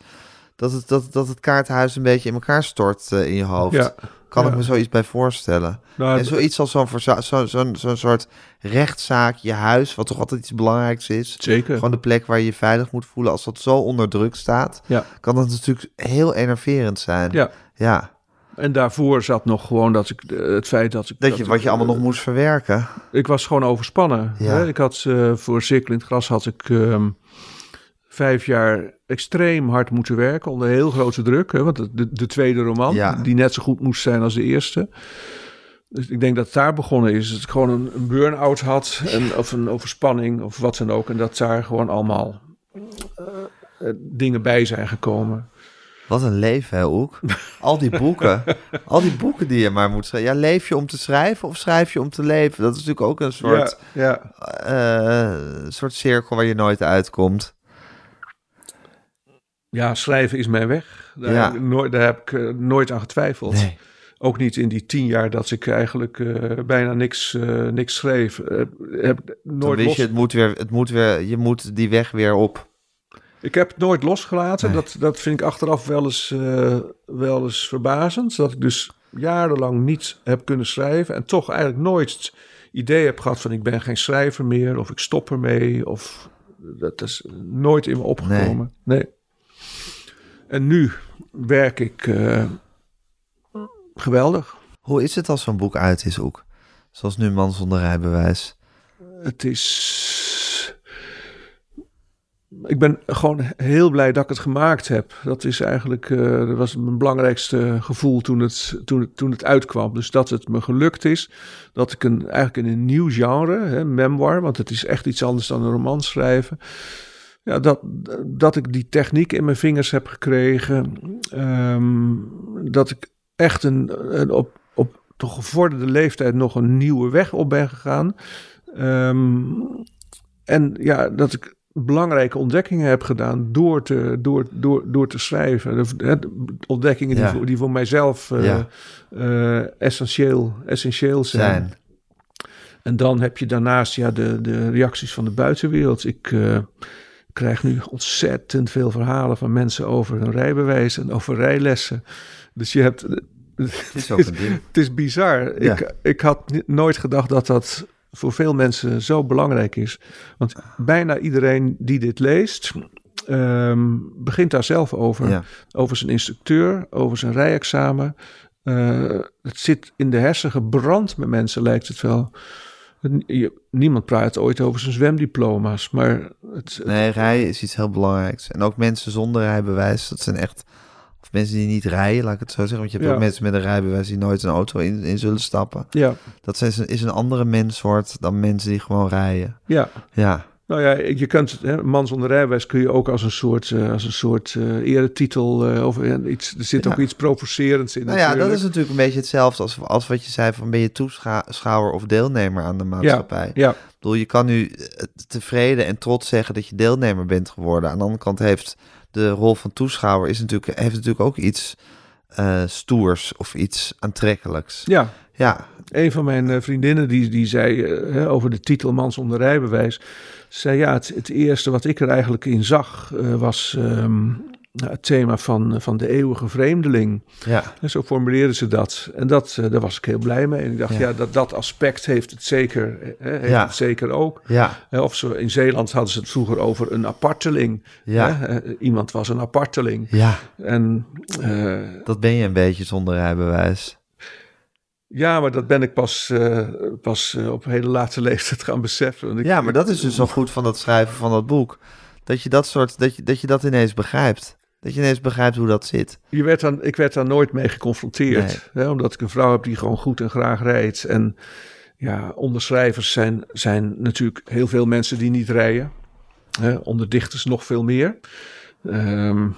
dat het, dat, dat het kaartenhuis een beetje in elkaar stort eh, in je hoofd. ja. Kan ik me zoiets bij voorstellen. Nou, en zoiets als zo'n zo, zo'n zo'n soort rechtszaak, je huis, wat toch altijd iets belangrijks is. zeker. Gewoon de plek waar je je veilig moet voelen. Als dat zo onder druk staat, Ja. kan dat natuurlijk heel enerverend zijn. Ja. ja. En daarvoor zat nog gewoon dat ik eh, het feit dat ik Dat je, ik, wat je allemaal eh, nog moest verwerken. Ik was gewoon overspannen. Ja. Hè? Ik had eh, voor Cirkel in het Gras had ik ehm, vijf jaar extreem hard moeten werken onder heel grote druk. Hè? Want de, de, de tweede roman, Ja. die net zo goed moest zijn als de eerste. Dus ik denk dat het daar begonnen is. Dat ik gewoon een, een burn-out had. En, of een overspanning of wat dan ook. En dat daar gewoon allemaal eh, eh, dingen bij zijn gekomen. Wat een leven, hè, Oek? Al die boeken. al die boeken die je maar moet schrijven. Ja, leef je om te schrijven of schrijf je om te leven? Dat is natuurlijk ook een soort, ja, ja. eh, soort cirkel waar je nooit uitkomt. Ja, schrijven is mijn weg. Daar, Ja. heb, ik nooit, daar heb ik eh, nooit aan getwijfeld. ook niet in die tien jaar dat ik eigenlijk eh, bijna niks, eh, niks schreef. heb Dan nooit wist los... je, het moet weer, het moet weer, je moet die weg weer op. Ik heb het nooit losgelaten. Nee. Dat, dat vind ik achteraf wel eens, wel eens verbazend. Dat ik dus jarenlang niet heb kunnen schrijven. En toch eigenlijk nooit het idee heb gehad van ik ben geen schrijver meer. Of ik stop ermee. Of dat is nooit in me opgekomen. Nee. En nu werk ik eh, geweldig. Hoe is het als zo'n boek uit is ook? Zoals nu Man zonder rijbewijs. Het is. Ik ben gewoon heel blij dat ik het gemaakt heb. Dat is eigenlijk. eh, dat was mijn belangrijkste gevoel toen het, toen, het, toen het uitkwam. Dus dat het me gelukt is. Dat ik een, eigenlijk in een nieuw genre, hè, memoir. Want het is echt iets anders dan een roman schrijven. Ja, dat, dat ik die techniek in mijn vingers heb gekregen. Ehm, dat ik echt een, een op, op toch gevorderde leeftijd nog een nieuwe weg op ben gegaan. Ehm, en ja, dat ik belangrijke ontdekkingen heb gedaan door te, door, door, door te schrijven. De, de ontdekkingen Ja. die, voor, die voor mijzelf eh, Ja. eh, essentieel, essentieel zijn. Zijn. En dan heb je daarnaast ja, de, de reacties van de buitenwereld. Ik eh, krijg nu ontzettend veel verhalen van mensen over hun rijbewijs en over rijlessen. Dus je hebt. Het is ook een ding. Het is bizar. Ja. Ik, ik had nooit gedacht dat dat voor veel mensen zo belangrijk is. Want bijna iedereen die dit leest, ehm, begint daar zelf over. Ja. Over zijn instructeur, over zijn rijexamen. Eh, het zit in de hersen gebrand met mensen, lijkt het wel. Niemand praat ooit over zijn zwemdiploma's, maar het, Nee, rijden is iets heel belangrijks. En ook mensen zonder rijbewijs, dat zijn echt... Of mensen die niet rijden, laat ik het zo zeggen. Want je hebt Ja. ook mensen met een rijbewijs die nooit een auto in, in zullen stappen. ja, Dat is een, is een andere menssoort dan mensen die gewoon rijden. ja. Ja, Nou ja, je kunt hè, man zonder rijbewijs kun je ook als een soort, eh, als een soort eh, eretitel eh, of iets. Er zit Ja. ook iets provocerends in. nou ja, dat is natuurlijk een beetje hetzelfde als, als wat je zei van ben je toeschouwer of deelnemer aan de maatschappij. Ja, Ik bedoel, je kan nu tevreden en trots zeggen dat je deelnemer bent geworden. Aan de andere kant heeft de rol van toeschouwer is natuurlijk, heeft natuurlijk ook iets stoers of iets aantrekkelijks. ja. Ja, Een van mijn eh, vriendinnen die, die zei eh, over de titel Man zonder rijbewijs. Zei ja, het, het eerste wat ik er eigenlijk in zag eh, was ehm, het thema van, van de eeuwige vreemdeling. ja, En zo formuleerden ze dat. En dat, daar was ik heel blij mee. En ik dacht, Ja. ja, dat, dat aspect heeft het zeker, hè, heeft Ja. het zeker ook. ja, Of ze, in Zeeland hadden ze het vroeger over een aparteling. Ja. Hè, Iemand was een aparteling. ja. En Dat ben je een beetje zonder rijbewijs. Ja, maar dat ben ik pas, eh, pas eh, op hele late leeftijd gaan beseffen. Want ik, Ja, maar dat is dus zo goed van dat schrijven van dat boek. Dat je dat soort, dat je, dat je dat ineens begrijpt. Dat je ineens begrijpt hoe dat zit. je werd dan, ik werd daar nooit mee geconfronteerd. Nee. Hè, omdat ik een vrouw heb die gewoon goed en graag rijdt. En ja, onder schrijvers zijn, zijn natuurlijk heel veel mensen die niet rijden. Hè, onder dichters nog veel meer. Ehm,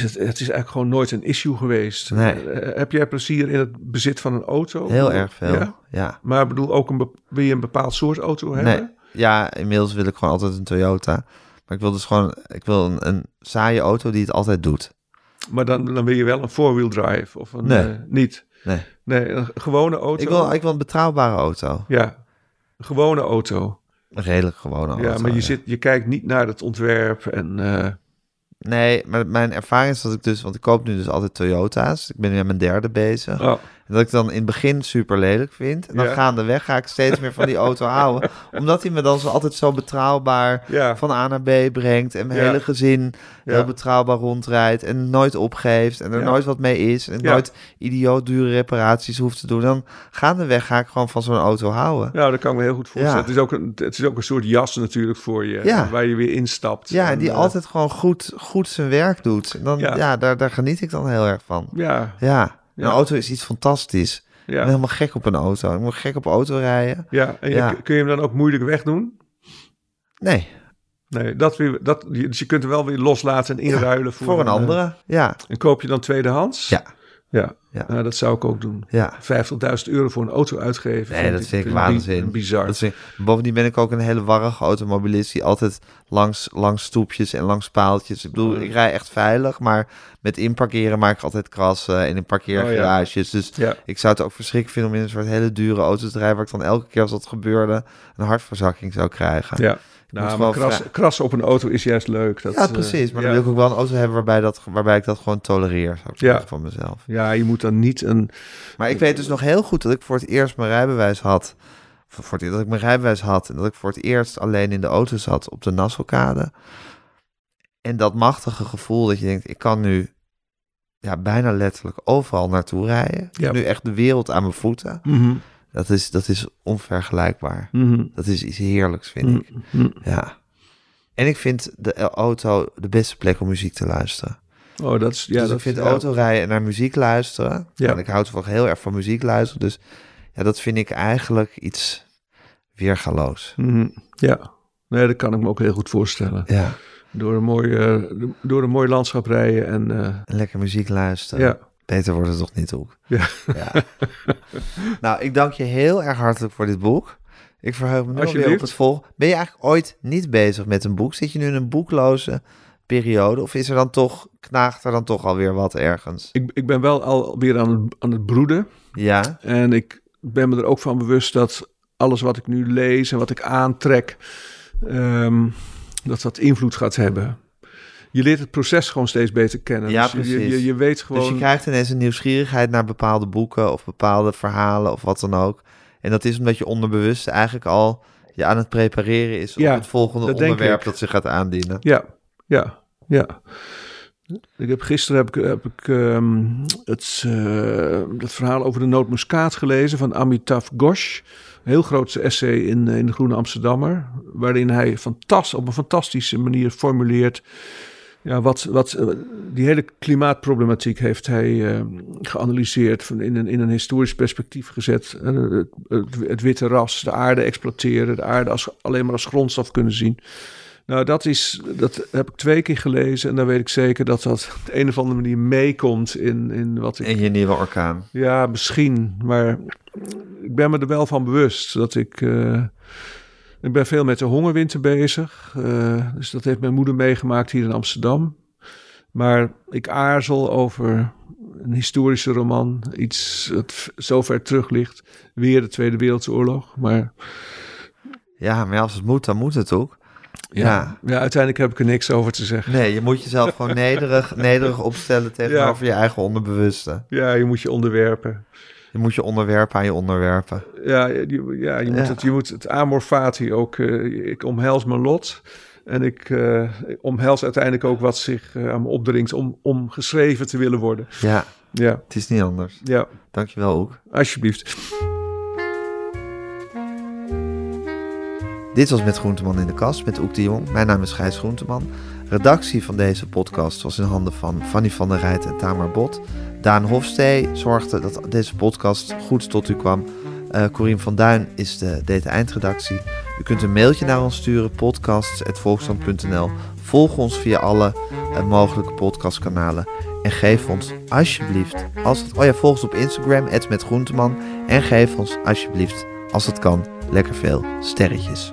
dus het, het is eigenlijk gewoon nooit een issue geweest. Nee. Eh, heb jij plezier in het bezit van een auto? Heel erg veel. Ja? Ja. Maar bedoel, ook een, wil je een bepaald soort auto hebben? Nee. Ja, inmiddels wil ik gewoon altijd een Toyota. Maar ik wil dus gewoon, ik wil een, een saaie auto die het altijd doet. Maar dan, dan wil je wel een four-wheel drive of een, Nee. eh, niet. Nee. Nee, een gewone auto. Ik wil, ik wil een betrouwbare auto. Ja, een gewone auto. Een redelijk gewone auto. ja, maar je, Zit, je kijkt niet naar het ontwerp en... eh, Nee, maar mijn ervaring is dat ik dus, want ik koop nu dus altijd Toyota's. Ik ben nu aan mijn derde bezig. oh, dat ik dan in het begin super lelijk vind. En dan Ja. gaandeweg ga ik steeds meer van die auto houden. Omdat hij me dan zo altijd zo betrouwbaar ja, van A naar B brengt. En mijn Ja. hele gezin heel betrouwbaar rondrijdt. En nooit opgeeft. En er nooit wat mee is. En nooit idioot dure reparaties hoeft te doen. Dan gaandeweg ga ik gewoon van zo'n auto houden. ja, dat kan ik me heel goed voorstellen. Het, is ook een, het is ook een soort jas natuurlijk voor je, waar je weer instapt. Ja, en die eh, altijd gewoon goed, goed zijn werk doet. En dan, Ja. daar, daar geniet ik dan heel erg van. Ja, Ja. Een auto is iets fantastisch. Ik ben ja, helemaal gek op een auto. Ik moet gek op auto rijden. ja. En je, Ja. kun je hem dan ook moeilijk wegdoen? Nee, Nee, dat weer, dat, dus je kunt hem wel weer loslaten en inruilen voor, voor een eh, andere. Ja, En koop je dan tweedehands? Ja. Ja, Ja. Nou, dat zou ik ook doen. Ja. 50.000 euro voor een auto uitgeven. Nee, dat vind ik waanzin. Bizar. Dat vind ik- bovendien ben ik ook een hele warrige automobilist die altijd langs, langs stoepjes en langs paaltjes. Ik bedoel, ik rij echt veilig, maar met inparkeren maak ik altijd krassen en in parkeergarages. Dus Ja. ik zou het ook verschrikkelijk vinden om in een soort hele dure auto te rijden, waar ik dan elke keer als dat gebeurde een hartverzakking zou krijgen. Ja. Nou, maar kras, krassen op een auto is juist leuk. Dat, Ja, eh, precies. Maar ja. dan wil ik ook wel een auto hebben waarbij, dat, waarbij ik dat gewoon tolereer, zou ik Ja. van mezelf. Ja, je moet dan niet een... Maar ik weet dus nog heel goed dat ik voor het eerst mijn rijbewijs had. Voor het, dat ik mijn rijbewijs had en dat ik voor het eerst alleen in de auto zat op de Nassaukade. En dat machtige gevoel dat je denkt, ik kan nu ja, bijna letterlijk overal naartoe rijden. Ik Ja. heb nu echt de wereld aan mijn voeten. Dat is, dat is onvergelijkbaar. Mhm. Dat is iets heerlijks, vind Mhm. ik. Ja. En ik vind de auto de beste plek om muziek te luisteren. Oh, dat is... Ja, dus dat ik vind ja. autorijden en naar muziek luisteren. Ja. En ik houd toch heel erg van muziek luisteren. Dus ja, dat vind ik eigenlijk iets weergaloos. Mhm. Ja. Nee, dat kan ik me ook heel goed voorstellen. Ja. Door een mooi, door een mooi landschap rijden en... eh, En lekker muziek luisteren. ja. Beter wordt het toch niet, ook. Ja. ja. nou, ik dank je heel erg hartelijk voor dit boek. Ik verheug me nu alweer op het volgende. Ben je eigenlijk ooit niet bezig met een boek? Zit je nu in een boekloze periode? Of is er dan toch, knaagt er dan toch alweer wat ergens? Ik, ik ben wel alweer aan het, aan het broeden. Ja, En ik ben me er ook van bewust dat alles wat ik nu lees en wat ik aantrek, ehm, dat dat invloed gaat hebben. Je leert het proces gewoon steeds beter kennen. Ja, Dus je- Je, precies. je, je weet gewoon. dus je krijgt ineens een nieuwsgierigheid naar bepaalde boeken of bepaalde verhalen of wat dan ook. En dat is omdat je onderbewust eigenlijk al je aan het prepareren is Ja, op het volgende dat onderwerp dat zich gaat aandienen. Ja, ja, ja. Ik heb, gisteren heb ik, heb ik ehm, het, het verhaal over de nootmuskaat gelezen van Amitav Ghosh. Een heel groot essay in, eh, in de Groene Amsterdammer. Waarin hij fantast, op een fantastische manier formuleert. Ja, wat, wat, eh, die hele klimaatproblematiek heeft hij eh, geanalyseerd. Van in, een, in een historisch perspectief gezet. Eh, het, het, het witte ras, de aarde exploiteren. De aarde als, alleen maar als grondstof kunnen zien. Nou, dat, is, dat heb ik twee keer gelezen. En dan weet ik zeker dat dat op de een of andere manier meekomt in, in wat ik... En je nieuwe orkaan. Ja, misschien. Maar ik ben me er wel van bewust dat ik... ik ben veel met de hongerwinter bezig. eh, dus dat heeft mijn moeder meegemaakt hier in Amsterdam. Maar ik aarzel over een historische roman. Iets dat zo ver terug ligt. Weer de Tweede Wereldoorlog. Maar Ja, maar als het moet, dan moet het ook. ja, ja. uiteindelijk heb ik er niks over te zeggen. Nee, je moet jezelf gewoon nederig, nederig opstellen tegenover je eigen onderbewuste. Ja, je moet je onderwerpen. Je moet je onderwerpen aan je onderwerpen. Ja, je, ja, je, moet, Ja. Het, je moet het amor fati ook... eh, ik omhels mijn lot. En ik eh, omhels uiteindelijk ook wat zich eh, aan me opdringt... Om, om geschreven te willen worden. Ja, Ja, het is niet anders. ja, Dankjewel ook. alsjeblieft. Dit was Met Groenteman in de Kast met Oek de Jong. Mijn naam is Gijs Groenteman. Redactie van deze podcast was in handen van Fanny van der Rijt en Tamar Bot. Daan Hofstee zorgde dat deze podcast goed tot u kwam. Eh Corien van Duin is de, de eindredactie. U kunt een mailtje naar ons sturen, podcasts.volksstand.nl. Volg ons via alle eh, mogelijke podcastkanalen. En geef ons alsjeblieft, als het, oh ja, volg ons op Instagram, @metgroenteman. En geef ons alsjeblieft, als het kan, lekker veel sterretjes.